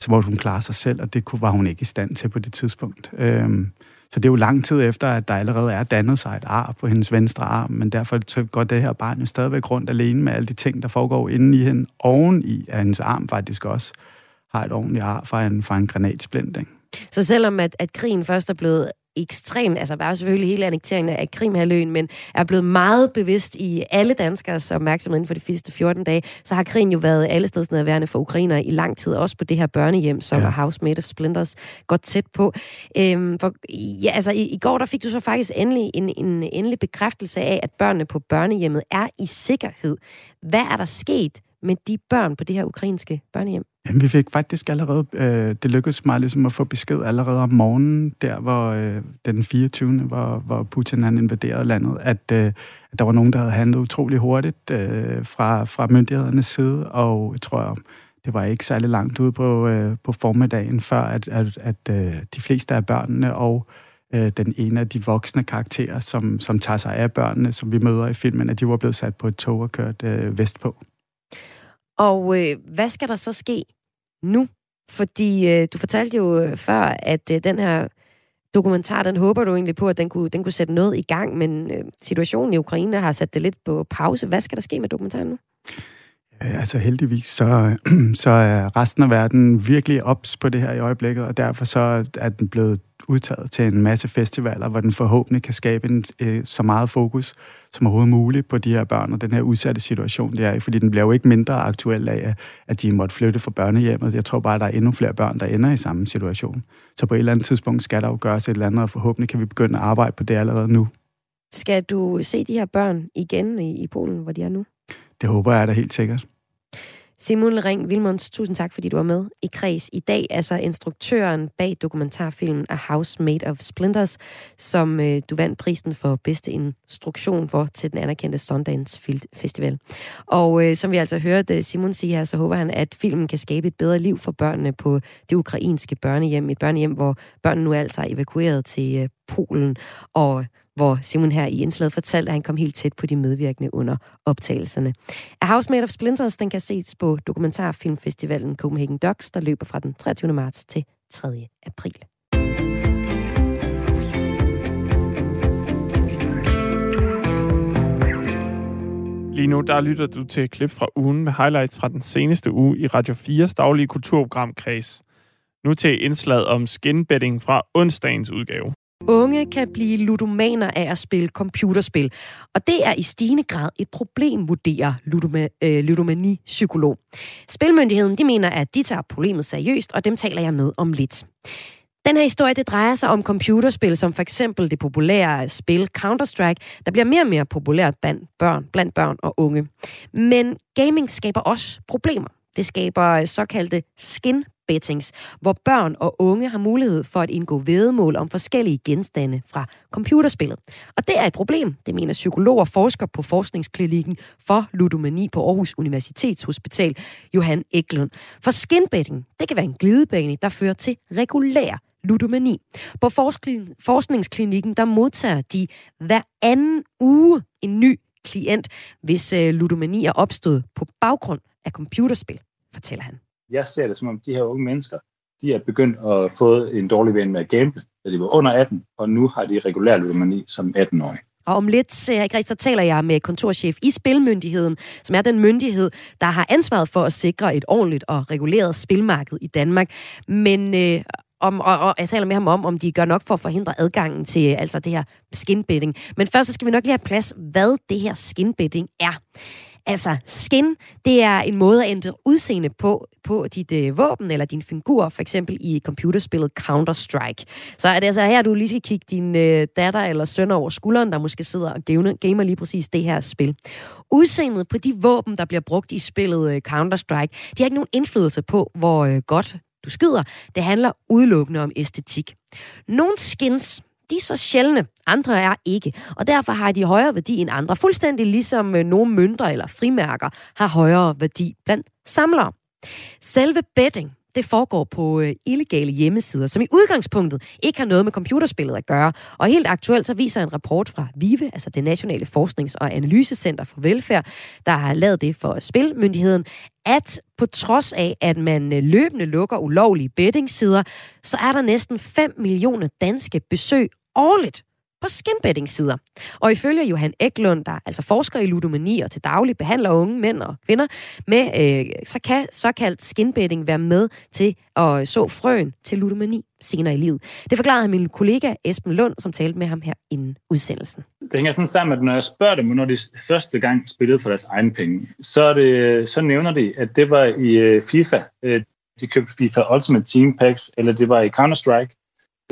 så måtte hun klare sig selv, og det kunne, var hun ikke i stand til på det tidspunkt. Øhm, så det er jo lang tid efter, at der allerede er dannet sig et ar på hendes venstre arm, men derfor så går det her barn jo stadigvæk rundt alene med alle de ting, der foregår inde i hende, oven i af hendes arm faktisk også har et ordentligt ar fra en, fra en granatsplint. Ikke? Så selvom at, at krigen først er blevet ekstremt, altså bare selvfølgelig hele annekteringen af Krimhaløen, men er blevet meget bevidst i alle danskers opmærksomhed inden for de sidste 14 dage, så har krigen jo været alle steds nærværende for ukrainer i lang tid, også på det her børnehjem, som ja. House Made of Splinters, godt tæt på. Øhm, for, ja, altså i, i går, der fik du så faktisk endelig en, en endelig bekræftelse af, at børnene på børnehjemmet er i sikkerhed. Hvad er der sket med de børn på det her ukrainske børnehjem? Jamen, vi fik faktisk allerede, øh, det lykkedes mig ligesom at få besked allerede om morgenen, der hvor øh, den 24. Hvor, hvor Putin han invaderede landet, at, øh, at der var nogen, der havde handlet utrolig hurtigt øh, fra, fra myndighedernes side, og jeg tror, det var ikke særlig langt ude på, øh, på formiddagen, før at, at, at øh, de fleste af børnene og øh, den ene af de voksne karakterer, som, som tager sig af børnene, som vi møder i filmen, at de var blevet sat på et tog og kørt øh, vestpå. Og øh, hvad skal der så ske nu? Fordi øh, du fortalte jo øh, før, at øh, den her dokumentar, den håber du egentlig på, at den kunne, den kunne sætte noget i gang, men øh, situationen i Ukraine har sat det lidt på pause. Hvad skal der ske med dokumentaren nu? Øh, altså heldigvis, så, (clears throat) så er resten af verden virkelig ops på det her i øjeblikket, og derfor så er den blevet udtaget til en masse festivaler, hvor den forhåbentlig kan skabe en, øh, så meget fokus som overhovedet muligt på de her børn og den her udsatte situation, de er i. Fordi den bliver jo ikke mindre aktuel af, at de måtte flytte fra børnehjemmet. Jeg tror bare, at der er endnu flere børn, der ender i samme situation. Så på et eller andet tidspunkt skal der jo gøres et eller andet, og forhåbentlig kan vi begynde at arbejde på det allerede nu. Skal du se de her børn igen i, i Polen, hvor de er nu? Det håber jeg da helt sikkert. Simon Ring Vilmunds, tusind tak, fordi du var med i Kreds i dag. Altså instruktøren bag dokumentarfilmen A House Made of Splinters, som øh, du vandt prisen for bedste instruktion for til den anerkendte Sundance Festival. Og øh, som vi altså hørte øh, Simon sige her, så håber han, at filmen kan skabe et bedre liv for børnene på det ukrainske børnehjem. Et børnehjem, hvor børnene nu altså er evakueret til øh, Polen. Og hvor Simon her i indslaget fortalte, at han kom helt tæt på de medvirkende under optagelserne. A House Made of Splinters, den kan ses på dokumentarfilmfestivalen Copenhagen Docs, der løber fra den 23. marts til 3. april. Lige nu, der lytter du til et klip fra ugen med highlights fra den seneste uge i Radio 4's daglige kulturprogram Kreds. Nu til indslaget om skinbedding fra onsdagens udgave. Unge kan blive ludomaner af at spille computerspil, og det er i stigende grad et problem, vurderer ludoma, øh, ludomani-psykolog. Spilmyndigheden de mener, at de tager problemet seriøst, og dem taler jeg med om lidt. Den her historie det drejer sig om computerspil, som for eksempel det populære spil Counter-Strike, der bliver mere og mere populært blandt børn, blandt børn og unge. Men gaming skaber også problemer. Det skaber såkaldte skin bettings, hvor børn og unge har mulighed for at indgå vedmål om forskellige genstande fra computerspillet. Og det er et problem, det mener psykolog og forsker på forskningsklinikken for ludomani på Aarhus Universitetshospital, Johan Eklund. For skinbetting, det kan være en glidebane, der fører til regulær ludomani. På forskningsklinikken, der modtager de hver anden uge en ny klient, hvis øh, ludomani er opstået på baggrund af computerspil, fortæller han jeg ser det som om, de her unge mennesker, de er begyndt at få en dårlig vane med at gamble, da de var under 18, og nu har de regulær ludomani som 18-årige. Og om lidt, Græs, så taler jeg med kontorchef i Spilmyndigheden, som er den myndighed, der har ansvaret for at sikre et ordentligt og reguleret spilmarked i Danmark. Men øh, om, og, og jeg taler med ham om, om de gør nok for at forhindre adgangen til altså det her skinbetting. Men først så skal vi nok lige have plads, hvad det her skinbetting er. Altså, skin, det er en måde at ændre udseende på, på dit øh, våben eller din figur, for eksempel i computerspillet Counter-Strike. Så er det altså her, du lige skal kigge din øh, datter eller søn over skulderen, der måske sidder og gamer, lige præcis det her spil. Udseendet på de våben, der bliver brugt i spillet øh, Counter-Strike, de har ikke nogen indflydelse på, hvor øh, godt du skyder. Det handler udelukkende om æstetik. Nogle skins, de er så sjældne, andre er ikke. Og derfor har de højere værdi end andre, fuldstændig ligesom øh, nogle mønter eller frimærker har højere værdi blandt samlere. Selve betting, det foregår på øh, illegale hjemmesider, som i udgangspunktet ikke har noget med computerspillet at gøre. Og helt aktuelt så viser en rapport fra VIVE, altså det Nationale Forsknings- og Analysecenter for Velfærd, der har lavet det for Spilmyndigheden, at på trods af, at man øh, løbende lukker ulovlige bettingsider, så er der næsten 5 millioner danske besøg årligt på skinbetting-sider. Og ifølge Johan Eklund, der altså forsker i ludomani og til daglig behandler unge mænd og kvinder med, øh, så kan såkaldt skinbetting være med til at så frøen til ludomani senere i livet. Det forklarede min kollega Esben Lund, som talte med ham her inden udsendelsen. Det hænger sådan sammen, at når jeg spørger dem, når de første gang spillede for deres egen penge, så, er det, så nævner de, at det var i øh, FIFA. Øh, de købte FIFA Ultimate Team Packs, eller det var i Counter-Strike,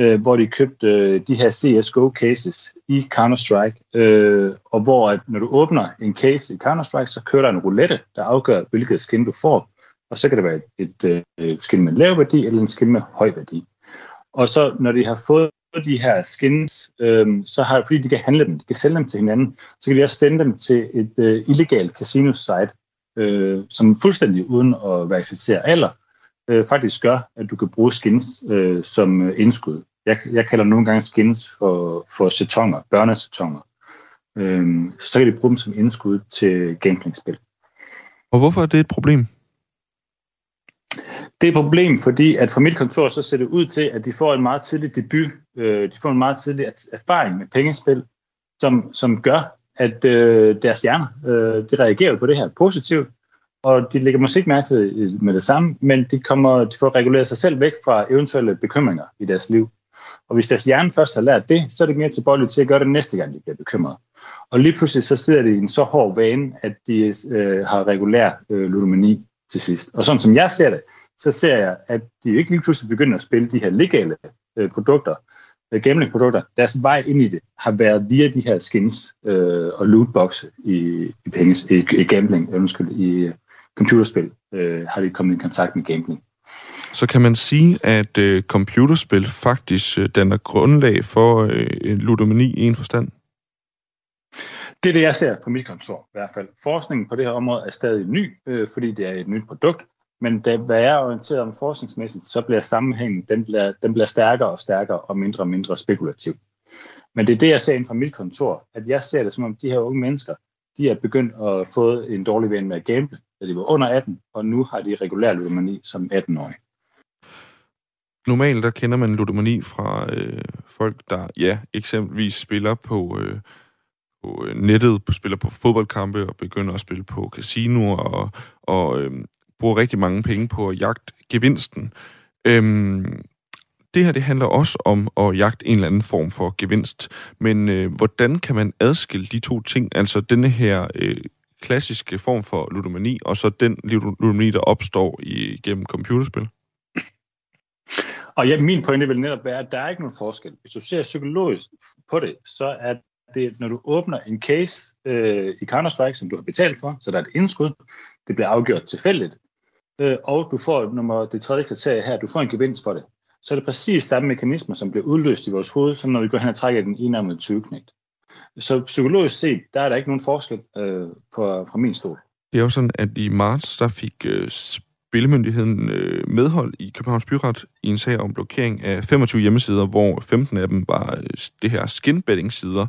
øh, hvor de købte øh, de her CSGO cases i Counter-Strike, øh, og hvor at når du åbner en case i Counter-Strike, så kører der en roulette, der afgør, hvilket skin du får, og så kan det være et, et, øh, et skin med lav værdi, eller en skin med høj værdi. Og så når de har fået de her skins, øh, så har, fordi de kan handle dem, de kan sælge dem til hinanden, så kan de også sende dem til et øh, illegalt casino-site, øh, som fuldstændig uden at verificere alder, øh, faktisk gør, at du kan bruge skins øh, som indskud. Jeg, jeg kalder nogle gange skins for, for setonger, børnesetonger. Øh, så kan de bruge dem som indskud til gamblingspil. Og hvorfor er det et problem? Det er et problem, fordi at fra mit kontor så ser det ud til, at de får en meget tidlig debut, øh, de får en meget tidlig erfaring med pengespil, som, som gør, at øh, deres hjerner øh, de reagerer på det her positivt, og de lægger måske ikke mærke til med det samme, men de, kommer, de får reguleret sig selv væk fra eventuelle bekymringer i deres liv. Og hvis deres hjerne først har lært det, så er det mere tilbøjeligt til at gøre det næste gang, de bliver bekymret. Og lige pludselig så sidder de i en så hård vane, at de øh, har regulær øh, ludomani til sidst. Og sådan som jeg ser det, så ser jeg, at de ikke lige pludselig begynder at spille de her legale øh, produkter, øh, gamblingprodukter. Deres vej ind i det har været via de her skins øh, og lootboxe i, i, penge, i, i gambling, undskyld, i øh, computerspil, øh, har de kommet i kontakt med gambling. Så kan man sige, at øh, computerspil faktisk øh, danner grundlag for øh, en ludomani i en forstand? Det er det, jeg ser på mit kontor i hvert fald. Forskningen på det her område er stadig ny, øh, fordi det er et nyt produkt. Men da, hvad jeg er orienteret om forskningsmæssigt, så bliver sammenhængen den bliver, den bliver stærkere og stærkere og mindre og mindre spekulativ. Men det er det, jeg ser ind fra mit kontor, at jeg ser det som om de her unge mennesker, de er begyndt at få en dårlig vane med at gamble, da de var under 18, og nu har de regulær ludomani som 18-årige. Normalt der kender man ludomani fra øh, folk, der ja, eksempelvis spiller på, øh, på øh, nettet, nettet, spiller på fodboldkampe og begynder at spille på casinoer og, og øh, bruger rigtig mange penge på at jagte gevinsten. Øhm, det her det handler også om at jagte en eller anden form for gevinst. Men øh, hvordan kan man adskille de to ting? Altså denne her øh, klassiske form for ludomani, og så den ludomani, der opstår i, gennem computerspil? Og ja, min pointe vil netop være, at der er ikke nogen forskel. Hvis du ser psykologisk på det, så er det, når du åbner en case øh, i Counter-Strike, som du har betalt for, så der er et indskud, det bliver afgjort tilfældigt, øh, og du får nummer, det tredje kriterie her, du får en gevinst for det, så er det præcis samme mekanismer, som bliver udløst i vores hoved, som når vi går hen og trækker den enarmede 20 knægt. Så psykologisk set, der er der ikke nogen forskel øh, på, fra min stol. Det er jo sådan, at i marts, der fik øh, Spillemyndigheden øh, medhold i Københavns Byret i en sag om blokering af 25 hjemmesider, hvor 15 af dem var øh, det her skinbetting-sider.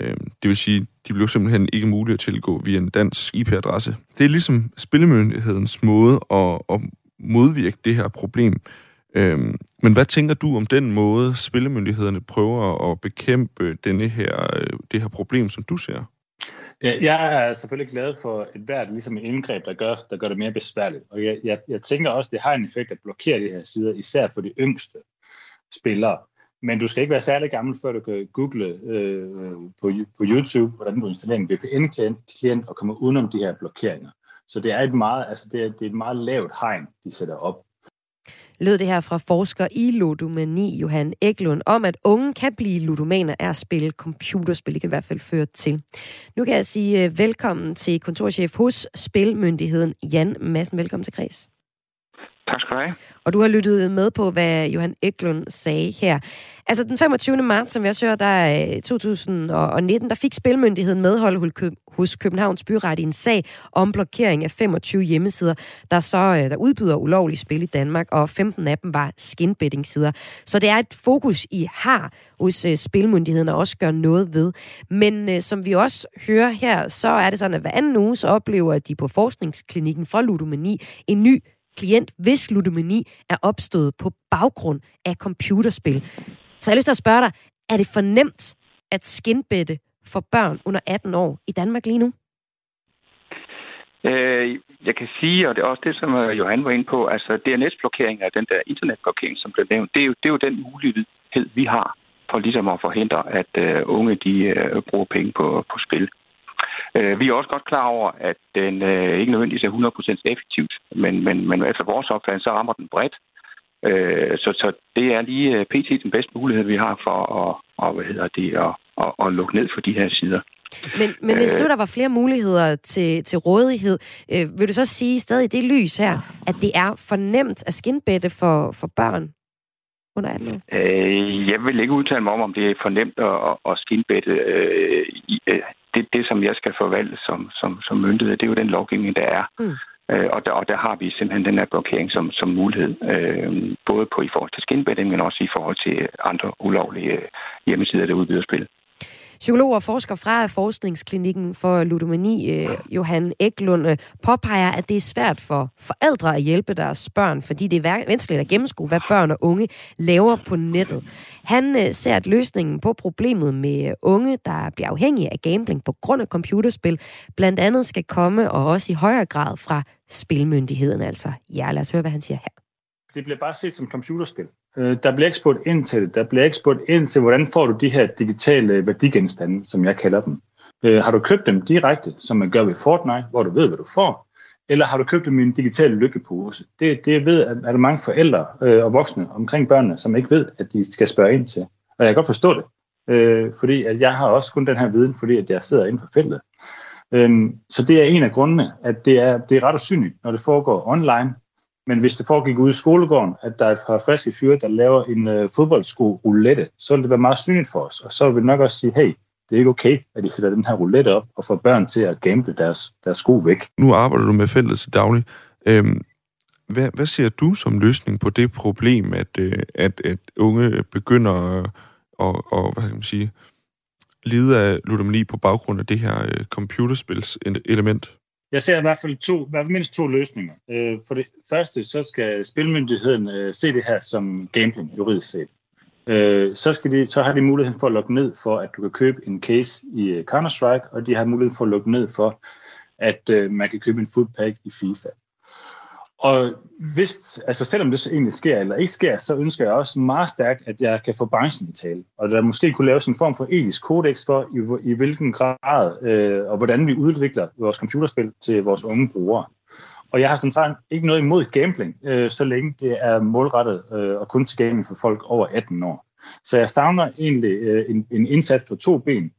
Øh, det vil sige, de blev simpelthen ikke mulige at tilgå via en dansk IP-adresse. Det er ligesom Spillemyndighedens måde at, at modvirke det her problem. Øhm, men hvad tænker du om den måde, spillemyndighederne prøver at bekæmpe denne her, øh, det her problem, som du ser? Jeg er selvfølgelig glad for et hvert ligesom et indgreb, der gør, der gør det mere besværligt. Og jeg, jeg, jeg tænker også, det har en effekt at blokere de her sider, især for de yngste spillere. Men du skal ikke være særlig gammel, før du kan google øh, på, på YouTube, hvordan du installerer en VPN-klient og kommer udenom de her blokeringer. Så det er et meget, altså det er, det er et meget lavt hegn, de sætter op lød det her fra forsker i ludomani Johan Eklund om, at unge kan blive ludomaner af at spille computerspil. Det kan i hvert fald føre til. Nu kan jeg sige øh, velkommen til kontorchef hos Spilmyndigheden, Jan Madsen. Velkommen til Kreds. Tak skal du have. Og du har lyttet med på, hvad Johan Eklund sagde her. Altså den 25. marts, som jeg også hørte, der 2019, der fik Spilmyndigheden medhold hos Københavns Byret i en sag om blokering af 25 hjemmesider, der så øh, der udbyder ulovlige spil i Danmark, og 15 af dem var skinbetting-sider. Så det er et fokus, I har hos øh, Spilmyndigheden og også gør noget ved. Men øh, som vi også hører her, så er det sådan, at hver anden uge, så oplever de på forskningsklinikken for ludomani en ny klient, hvis ludomani er opstået på baggrund af computerspil. Så jeg har lyst til at spørge dig, er det for nemt at skinbette for børn under 18 år i Danmark lige nu? Øh, jeg kan sige, og det er også det, som øh, Johan var inde på, altså DNS-blokering af den der internetblokering, som blev nævnt, det er jo, det er jo den mulighed, vi har for ligesom at forhindre, at øh, unge de øh, bruger penge på, på spil. Uh, vi er også godt klar over, at den ikke nødvendigvis er 100% effektivt, men, men, men efter vores opfattelse, så rammer den bredt. Uh, så, så det er lige pt. den bedste mulighed, vi har for at, og, hvad hedder det, at, at, at lukke ned for de her sider. Men, men hvis nu der var flere muligheder til, til rådighed, øh, vil du så sige stadig i det lys her, at det er for nemt at skinbette for, for børn under 18 år? Øh, jeg vil ikke udtale mig om, om det er for nemt at, at skinbette. Øh, øh, det, det, som jeg skal forvalte som, som, som myndighed, det er jo den lovgivning, der er. Mm. Øh, og, der, og der har vi simpelthen den her blokering som, som mulighed, øh, både på i forhold til skinbetting, men også i forhold til andre ulovlige hjemmesider, der udbyder spil. Psykolog og forsker fra Forskningsklinikken for Ludomani, øh, Johan Eklund, øh, påpeger, at det er svært for forældre at hjælpe deres børn, fordi det er vanskeligt at gennemskue, hvad børn og unge laver på nettet. Han øh, ser, at løsningen på problemet med øh, unge, der bliver afhængige af gambling på grund af computerspil, blandt andet skal komme, og også i højere grad fra spilmyndigheden. Altså, ja, lad os høre, hvad han siger her. det bliver bare set som computerspil. Øh, der bliver ikke spurgt ind til det. Der bliver ikke spurgt ind til, hvordan får du de her digitale værdigenstande, som jeg kalder dem. Øh, har du købt dem direkte, som man gør ved Fortnite, hvor du ved, hvad du får? Eller har du købt dem i en digital lykkepose? Det, det ved, at er mange forældre øh, og voksne omkring børnene, som ikke ved, at de skal spørge ind til. Og jeg kan godt forstå det, øh, fordi at jeg har også kun den her viden, fordi at jeg sidder inden for feltet. Øhm, så det er en af grundene, at det er, det er ret usynligt, når det foregår online. Men hvis det foregik ude i skolegården, at der er et par friske fyre, der laver en øh, fodboldsko roulette, så ville det være meget synligt for os. Og så ville vi nok også sige, hey, det er ikke okay, at de sætter den her roulette op og får børn til at gamble deres, deres sko væk. Nu arbejder du med feltet til daglig. Øhm, hvad, hvad ser du som løsning på det problem, at, øh, at, at unge begynder at, og, og, hvad kan man sige, lide af ludomani på baggrund af det her øh, computerspils element? Jeg ser i hvert fald to, i hvert fald mindst to løsninger. Øh, for det første, så skal spilmyndigheden øh, se det her som gambling, juridisk set. Øh, så, skal de, så har de mulighed for at lukke ned for, at du kan købe en case i øh, Counter-Strike, og de har mulighed for at lukke ned for, at øh, man kan købe en foodpack i FIFA. Og hvis, altså selvom det egentlig sker eller ikke sker, så ønsker jeg også meget stærkt, at jeg kan få branchen i tale. Og der måske kunne laves en form for etisk kodex for, i, i hvilken grad øh, og hvordan vi udvikler vores computerspil til vores unge brugere. Og jeg har sådan sagt ikke noget imod gambling, øh, så længe det er målrettet øh, og kun tilgængeligt for folk over 18 år. Så jeg savner egentlig øh, en, en indsats på to ben.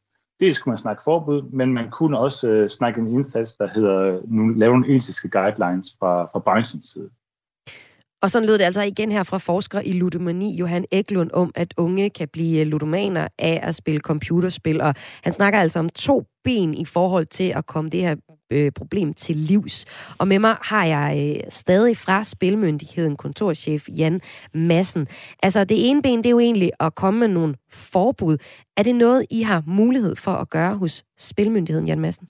Dels kunne man snakke forbud, men man kunne også øh, snakke en indsats, der hedder nu lave nogle etiske guidelines fra, fra branchens side. Og sådan lød det altså igen her fra forsker i ludomani, Johan Eklund, om at unge kan blive øh, ludomaner af at spille computerspil. Og han snakker altså om to ben i forhold til at komme det her øh, problem til livs. Og med mig har jeg øh, stadig fra Spilmyndigheden kontorchef Jan Massen. Altså det ene ben, det er jo egentlig at komme med nogle forbud. Er det noget, I har mulighed for at gøre hos Spilmyndigheden, Jan Massen?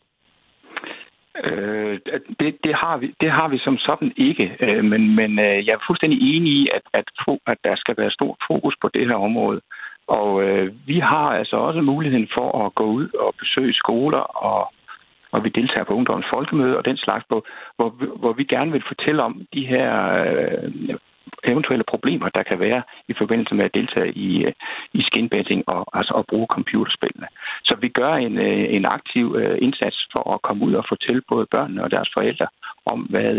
Øh, det, det, har vi, det har vi som sådan ikke, øh, men, men øh, jeg er fuldstændig enig i, at, at, at der skal være stort fokus på det her område. Og øh, vi har altså også muligheden for at gå ud og besøge skoler, og, og vi deltager på Ungdommens Folkemøde og den slags, hvor, hvor, hvor vi gerne vil fortælle om de her øh, eventuelle problemer, der kan være i forbindelse med at deltage i, øh, i skinbetting og, altså at bruge computerspillene. Så vi gør en, øh, en aktiv øh, indsats for at komme ud og fortælle både børnene og deres forældre om, hvad,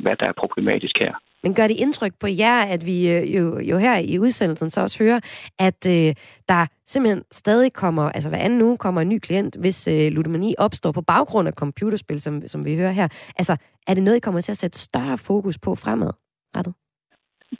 hvad der er problematisk her. Men gør det indtryk på jer, at vi jo, jo her i udsendelsen så også hører, at øh, der simpelthen stadig kommer, altså hver anden uge kommer en ny klient, hvis øh, ludomani opstår på baggrund af computerspil, som, som vi hører her. Altså, er det noget, I kommer til at sætte større fokus på fremadrettet?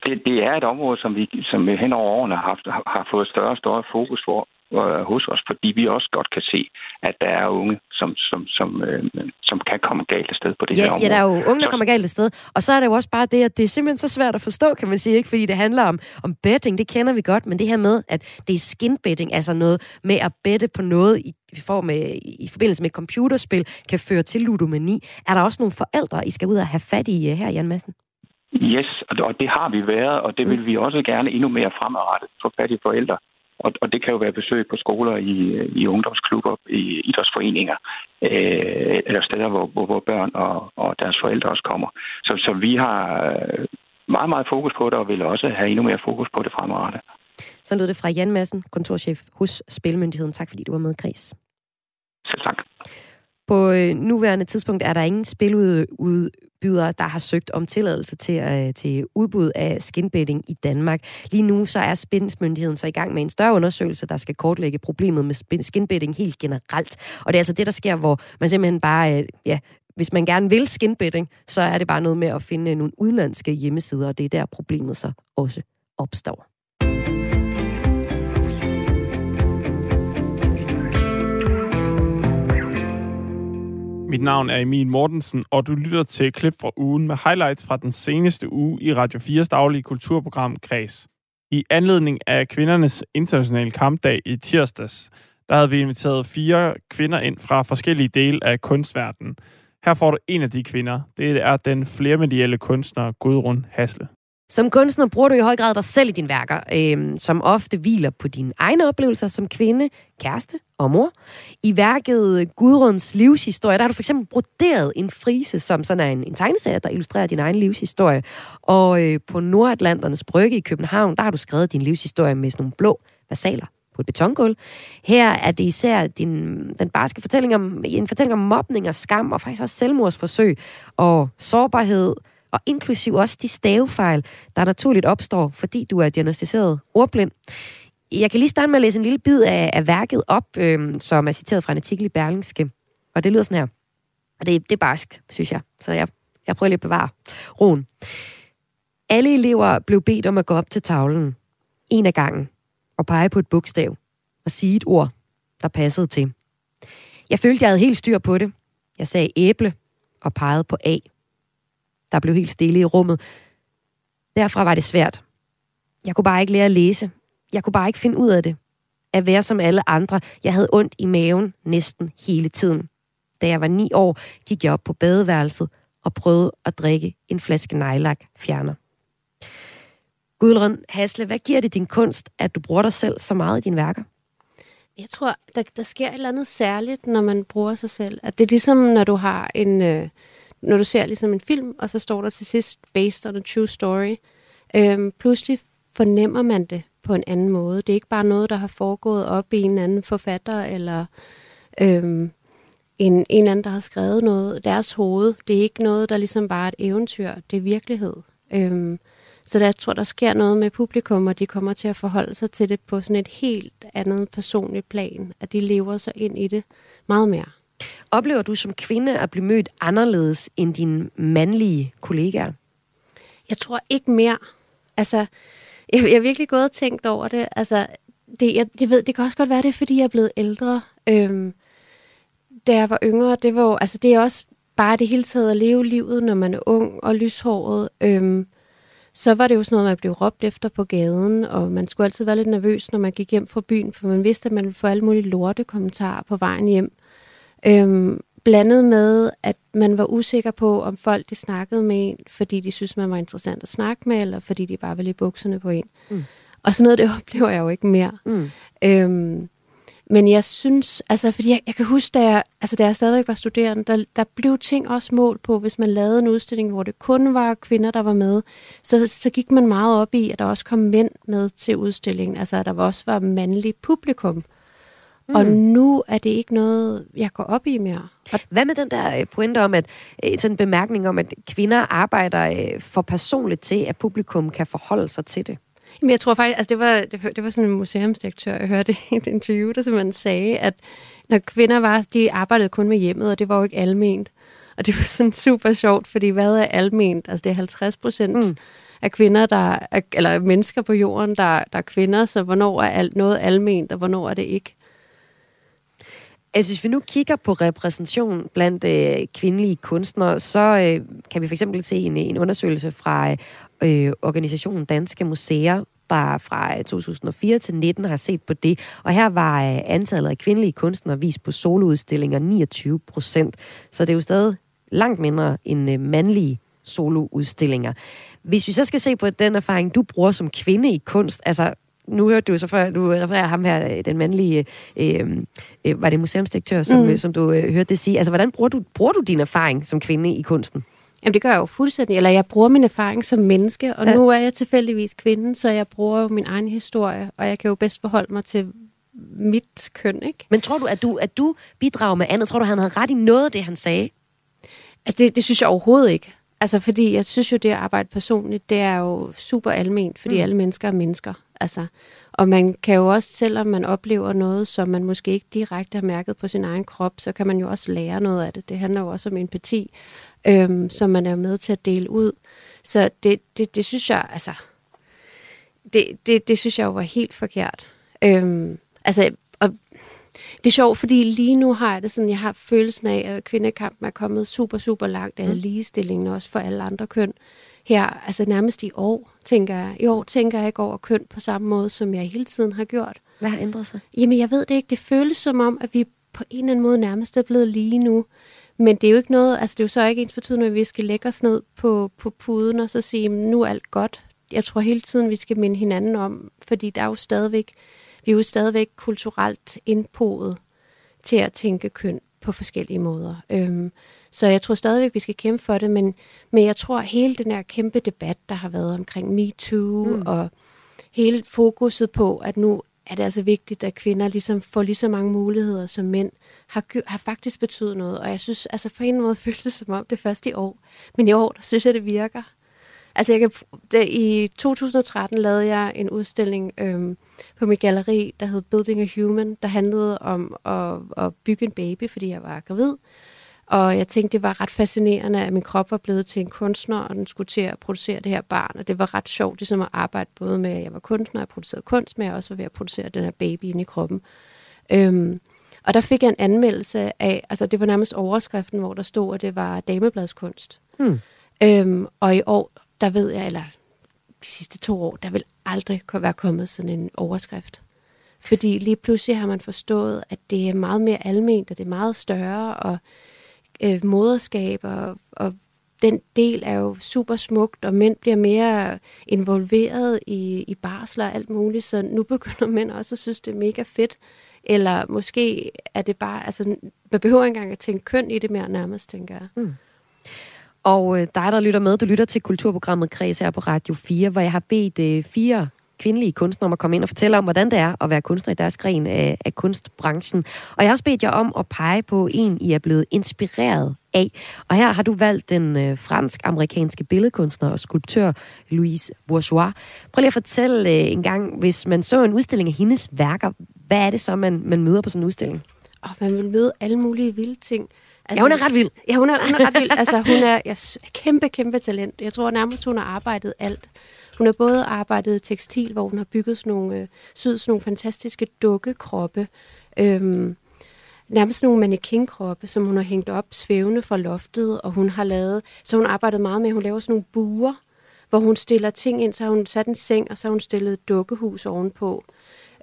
Det, det er et område, som vi som hen over årene har, haft, har fået større og større fokus for øh, hos os, fordi vi også godt kan se, at der er unge, som, som, som, øh, som kan komme galt sted på det ja, her område. Ja, der er jo unge, der kommer galt sted. Og så er det jo også bare det, at det er simpelthen så svært at forstå, kan man sige, ikke? fordi det handler om, om betting, det kender vi godt, men det her med, at det er skinbetting, altså noget med at bette på noget i vi får med, i forbindelse med computerspil, kan føre til ludomani. Er der også nogle forældre, I skal ud og have fat i øh, her, Jan Madsen? Yes, og det har vi været, og det vil vi også gerne endnu mere fremadrettet for fattige forældre. Og, og det kan jo være besøg på skoler, i, i ungdomsklubber, i idrætsforeninger, øh, eller steder, hvor, hvor, hvor børn og, og deres forældre også kommer. Så, så vi har meget, meget fokus på det, og vil også have endnu mere fokus på det fremadrettet. Så lød det fra Jan Madsen, kontorchef hos Spilmyndigheden. Tak fordi du var med, Chris. Selv tak. På øh, nuværende tidspunkt er der ingen spiludbydere, der har søgt om tilladelse til, øh, til udbud af skinbetting i Danmark. Lige nu så er Spindsmyndigheden så i gang med en større undersøgelse, der skal kortlægge problemet med skinbetting helt generelt. Og det er altså det, der sker, hvor man simpelthen bare, øh, ja, hvis man gerne vil skinbetting, så er det bare noget med at finde nogle udenlandske hjemmesider, og det er der problemet så også opstår. Mit navn er Emil Mortensen, og du lytter til et klip fra ugen med highlights fra den seneste uge i Radio 4's daglige kulturprogram Kreds. I anledning af kvindernes internationale kampdag i tirsdags, der havde vi inviteret fire kvinder ind fra forskellige dele af kunstverdenen. Her får du en af de kvinder. Det er den flermedielle kunstner Gudrun Hasle. Som kunstner bruger du i høj grad dig selv i dine værker, øh, som ofte hviler på dine egne oplevelser som kvinde, kæreste og mor. I værket Gudruns livshistorie, der har du for eksempel broderet en frise, som sådan er en, en tegneserie, der illustrerer din egen livshistorie. Og øh, på Nordatlanternes Brygge i København, der har du skrevet din livshistorie med sådan nogle blå versaler på et betongulv. Her er det især din, den barske fortælling om, en fortælling om mobning og skam, og faktisk også selvmordsforsøg og sårbarhed, og inklusiv også de stavefejl, der naturligt opstår, fordi du er diagnostiseret ordblind. Jeg kan lige starte med at læse en lille bid af, af værket op, øhm, som er citeret fra en artikel i Berlingske. Og det lyder sådan her. Og det, det er barsk, synes jeg. Så jeg, jeg prøver lige at bevare roen. Alle elever blev bedt om at gå op til tavlen, en af gangen, og pege på et bogstav og sige et ord, der passede til. Jeg følte, jeg havde helt styr på det. Jeg sagde æble og pegede på A. Der blev helt stille i rummet. Derfra var det svært. Jeg kunne bare ikke lære at læse. Jeg kunne bare ikke finde ud af det. At være som alle andre. Jeg havde ondt i maven næsten hele tiden. Da jeg var ni år, gik jeg op på badeværelset og prøvede at drikke en flaske nejlak fjerner. Gudrun Hasle, hvad giver det din kunst, at du bruger dig selv så meget i dine værker? Jeg tror, der, der sker et eller andet særligt, når man bruger sig selv. At det er ligesom, når du har en... Øh, når du ser ligesom en film, og så står der til sidst, based on a true story. Øhm, pludselig fornemmer man det på en anden måde. Det er ikke bare noget, der har foregået op i en anden forfatter, eller øhm, en, en eller anden, der har skrevet noget. Deres hoved, det er ikke noget, der ligesom bare er et eventyr. Det er virkelighed. Øhm, så der, jeg tror, der sker noget med publikum, og de kommer til at forholde sig til det på sådan et helt andet personligt plan. At de lever sig ind i det meget mere. Oplever du som kvinde at blive mødt anderledes end dine mandlige kollegaer? Jeg tror ikke mere. Altså, jeg, jeg har virkelig gået og tænkt over det. Altså, det, jeg, jeg ved, det kan også godt være, det er, fordi jeg er blevet ældre. Øhm, da jeg var yngre, det var jo, altså det er også bare det hele taget at leve livet, når man er ung og lyshåret. Øhm, så var det jo sådan noget, man blev råbt efter på gaden, og man skulle altid være lidt nervøs, når man gik hjem fra byen, for man vidste, at man ville få alle mulige lorte kommentarer på vejen hjem. Øhm, blandet med, at man var usikker på, om folk de snakkede med en, fordi de synes man var interessant at snakke med, eller fordi de bare ville i bukserne på en. Mm. Og sådan noget, det (laughs) oplever jeg jo ikke mere. Mm. Øhm, men jeg synes, altså fordi jeg, jeg kan huske, da jeg, altså, da jeg stadigvæk var studerende, der, der blev ting også målt på, hvis man lavede en udstilling, hvor det kun var kvinder, der var med, så, så gik man meget op i, at der også kom mænd med til udstillingen. Altså at der også var mandlig publikum. Mm. Og nu er det ikke noget, jeg går op i mere. Og hvad med den der øh, pointe om, at øh, sådan en bemærkning om, at kvinder arbejder øh, for personligt til, at publikum kan forholde sig til det? Men jeg tror faktisk, altså det var, det, det var sådan en museumsdirektør, jeg hørte i et interview, der simpelthen sagde, at når kvinder var, de arbejdede kun med hjemmet, og det var jo ikke alment. Og det var sådan super sjovt, fordi hvad er alment? Altså det er 50 procent mm. af kvinder, der er, eller mennesker på jorden, der, der er kvinder, så hvornår er alt, noget alment, og hvornår er det ikke? Altså, hvis vi nu kigger på repræsentation blandt øh, kvindelige kunstnere, så øh, kan vi for eksempel se en, en undersøgelse fra øh, organisationen Danske Museer, der fra øh, 2004 til 19 har set på det. Og her var øh, antallet af kvindelige kunstnere vist på soloudstillinger 29 procent. Så det er jo stadig langt mindre end øh, mandlige soloudstillinger. Hvis vi så skal se på den erfaring, du bruger som kvinde i kunst, altså nu hørte du så før, du refererer ham her, den mandlige, øh, øh, var det museumsdirektør, som, mm. som du øh, hørte det sige. Altså, hvordan bruger du, bruger du din erfaring som kvinde i kunsten? Jamen det gør jeg jo fuldstændig, eller jeg bruger min erfaring som menneske, og ja. nu er jeg tilfældigvis kvinde, så jeg bruger jo min egen historie, og jeg kan jo bedst forholde mig til mit køn, ikke? Men tror du, at du, at du bidrager med andet? Tror du, han havde ret i noget af det, han sagde? Altså, det, det synes jeg overhovedet ikke. Altså, fordi jeg synes jo, det at arbejde personligt, det er jo super alment, fordi mm. alle mennesker er mennesker. Altså, og man kan jo også, selvom man oplever noget, som man måske ikke direkte har mærket på sin egen krop, så kan man jo også lære noget af det. Det handler jo også om empati øhm, som man er med til at dele ud. Så det, det, det synes jeg, altså, det, det, det synes jeg jo var helt forkert. Øhm, altså, og det er sjovt, fordi lige nu har jeg det sådan, jeg har følelsen af, at kvindekampen er kommet super, super langt, eller mm. ligestillingen også for alle andre køn. Her, altså nærmest i år, tænker jeg. I år tænker jeg ikke over køn på samme måde, som jeg hele tiden har gjort. Hvad har ændret sig? Jamen, jeg ved det ikke. Det føles som om, at vi på en eller anden måde nærmest er blevet lige nu. Men det er jo ikke noget, altså det er jo så ikke ens betydende, at vi skal lægge os ned på, på puden og så sige, nu er alt godt. jeg tror hele tiden, vi skal minde hinanden om, fordi der er jo stadigvæk, vi er jo stadigvæk kulturelt indpodet til at tænke køn på forskellige måder. Øhm, så jeg tror stadigvæk, vi skal kæmpe for det, men, men jeg tror, hele den her kæmpe debat, der har været omkring MeToo, mm. og hele fokuset på, at nu er det altså vigtigt, at kvinder ligesom får lige så mange muligheder som mænd, har, har faktisk betydet noget. Og jeg synes, altså på en måde (laughs) føles det som om det første i år. Men i år, der synes jeg, det virker. Altså jeg kan, det, i 2013 lavede jeg en udstilling øhm, på mit galleri, der hed Building a Human, der handlede om at, at bygge en baby, fordi jeg var gravid. Og jeg tænkte, det var ret fascinerende, at min krop var blevet til en kunstner, og den skulle til at producere det her barn. Og det var ret sjovt ligesom at arbejde både med, at jeg var kunstner, og jeg producerede kunst, men jeg også var ved at producere den her baby inde i kroppen. Øhm, og der fik jeg en anmeldelse af, altså det var nærmest overskriften, hvor der stod, at det var damebladskunst. Hmm. Øhm, og i år, der ved jeg, eller de sidste to år, der vil aldrig være kommet sådan en overskrift. Fordi lige pludselig har man forstået, at det er meget mere alment, og det er meget større, og øh, moderskab, og, og den del er jo super smukt, og mænd bliver mere involveret i, i barsler og alt muligt, så nu begynder (laughs) mænd også at synes, det er mega fedt. Eller måske er det bare, altså, man behøver ikke engang at tænke køn i det mere nærmest, tænker jeg. Mm. Og øh, dig, der lytter med, du lytter til Kulturprogrammet Kreds her på Radio 4, hvor jeg har bedt øh, fire kvindelige kunstnere om at komme ind og fortælle om, hvordan det er at være kunstner i deres gren af, af kunstbranchen. Og jeg har også bedt jer om at pege på en, I er blevet inspireret af. Og her har du valgt den øh, fransk-amerikanske billedkunstner og skulptør Louise Bourgeois. Prøv lige at fortælle øh, en gang, hvis man så en udstilling af hendes værker, hvad er det så, man, man møder på sådan en udstilling? Og man vil møde alle mulige vilde ting. Altså, ja, hun er ret vild. Ja, hun er, hun er ret vild. Altså, (laughs) hun er ja, kæmpe, kæmpe talent. Jeg tror nærmest, hun har arbejdet alt. Hun har både arbejdet i tekstil, hvor hun har bygget sådan nogle, øh, syet sådan nogle fantastiske dukkekroppe. Øhm, nærmest nogle mannequinkroppe, som hun har hængt op svævende fra loftet, og hun har lavet, så hun arbejdet meget med, hun laver sådan nogle buer, hvor hun stiller ting ind, så har hun sat en seng, og så har hun stillet et dukkehus ovenpå.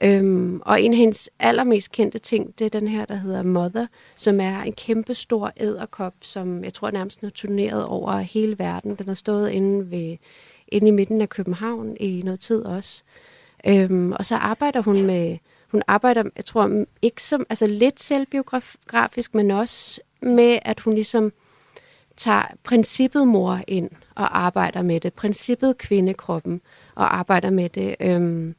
Øhm, og en af hendes allermest kendte ting, det er den her, der hedder Mother, som er en kæmpe stor æderkop, som jeg tror nærmest har turneret over hele verden. Den har stået inde, ved, inde i midten af København i noget tid også. Øhm, og så arbejder hun med, hun arbejder, jeg tror, ikke som, altså lidt selvbiografisk, men også med, at hun ligesom tager princippet mor ind og arbejder med det. Princippet kvindekroppen og arbejder med det. Øhm,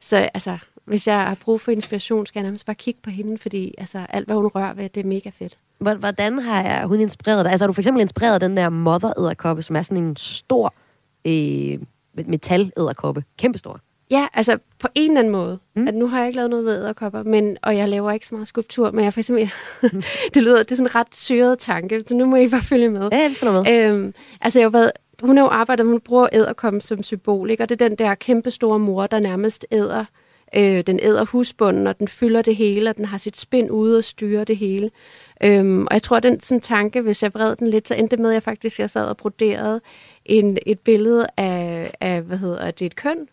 så altså, hvis jeg har brug for inspiration, skal jeg nærmest bare kigge på hende, fordi altså, alt, hvad hun rører ved, det er mega fedt. Hvordan har hun inspireret dig? Altså, har du for eksempel inspireret den der mother som er sådan en stor øh, metal Kæmpe Kæmpestor. Ja, altså på en eller anden måde. Mm. At nu har jeg ikke lavet noget med æderkopper, men, og jeg laver ikke så meget skulptur, men jeg for eksempel, (laughs) (laughs) det lyder, det er sådan en ret syret tanke, så nu må I bare følge med. Ja, vi følger med. Øhm, altså jeg har været, hun har jo arbejdet, hun bruger æderkoppen som symbol, ikke? og det er den der kæmpe store mor, der nærmest æder Øh, den æder husbunden, og den fylder det hele, og den har sit spind ude og styrer det hele. Øhm, og jeg tror, den sådan tanke, hvis jeg vred den lidt, så endte det med, at jeg faktisk jeg sad og broderede en, et billede af, af, hvad hedder det, et køn,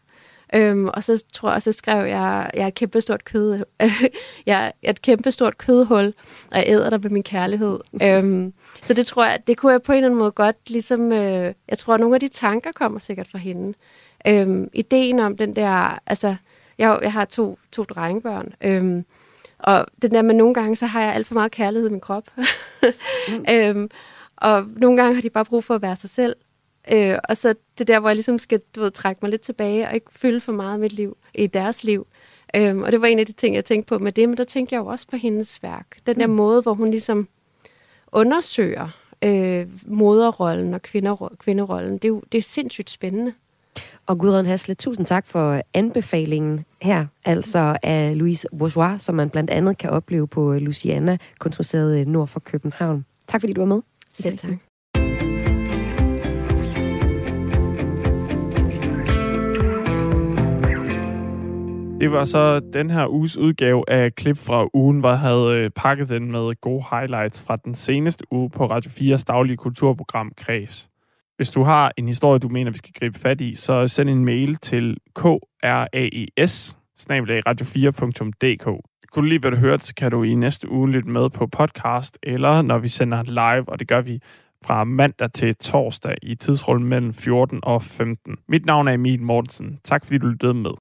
Øhm, og så tror jeg, så skrev jeg, jeg er et kæmpestort kød, (laughs) jeg er et kæmpestort kødhul, og jeg æder dig med min kærlighed. øhm, så det tror jeg, det kunne jeg på en eller anden måde godt, ligesom, øh, jeg tror, at nogle af de tanker kommer sikkert fra hende. Øhm, ideen om den der, altså, jeg, jeg har to, to drengebørn, øhm, og det der med nogle gange, så har jeg alt for meget kærlighed i min krop. mm. (laughs) øhm, og nogle gange har de bare brug for at være sig selv. Øh, og så det der, hvor jeg ligesom skal du ved, trække mig lidt tilbage og ikke fylde for meget af mit liv i deres liv. Øhm, og det var en af de ting, jeg tænkte på med det, men der tænkte jeg jo også på hendes værk. Den der mm. måde, hvor hun ligesom undersøger øh, moderrollen og kvinder, kvinderollen, det er jo det er sindssygt spændende. Og Gudrun Hasle, tusind tak for anbefalingen her, altså af Louise Bourgeois, som man blandt andet kan opleve på Luciana, Kunstmuseet nord for København. Tak fordi du var med. Selv tak. Det var så den her uges udgave af klip fra ugen, hvor jeg havde øh, pakket den med gode highlights fra den seneste uge på Radio 4's daglige kulturprogram Kreds. Hvis du har en historie, du mener, vi skal gribe fat i, så send en mail til kraes radio4.dk. Kunne du lige, hvad du hørte, så kan du i næste uge lytte med på podcast, eller når vi sender live, og det gør vi fra mandag til torsdag i tidsrullen mellem 14 og 15. Mit navn er Emil Mortensen. Tak fordi du lyttede med.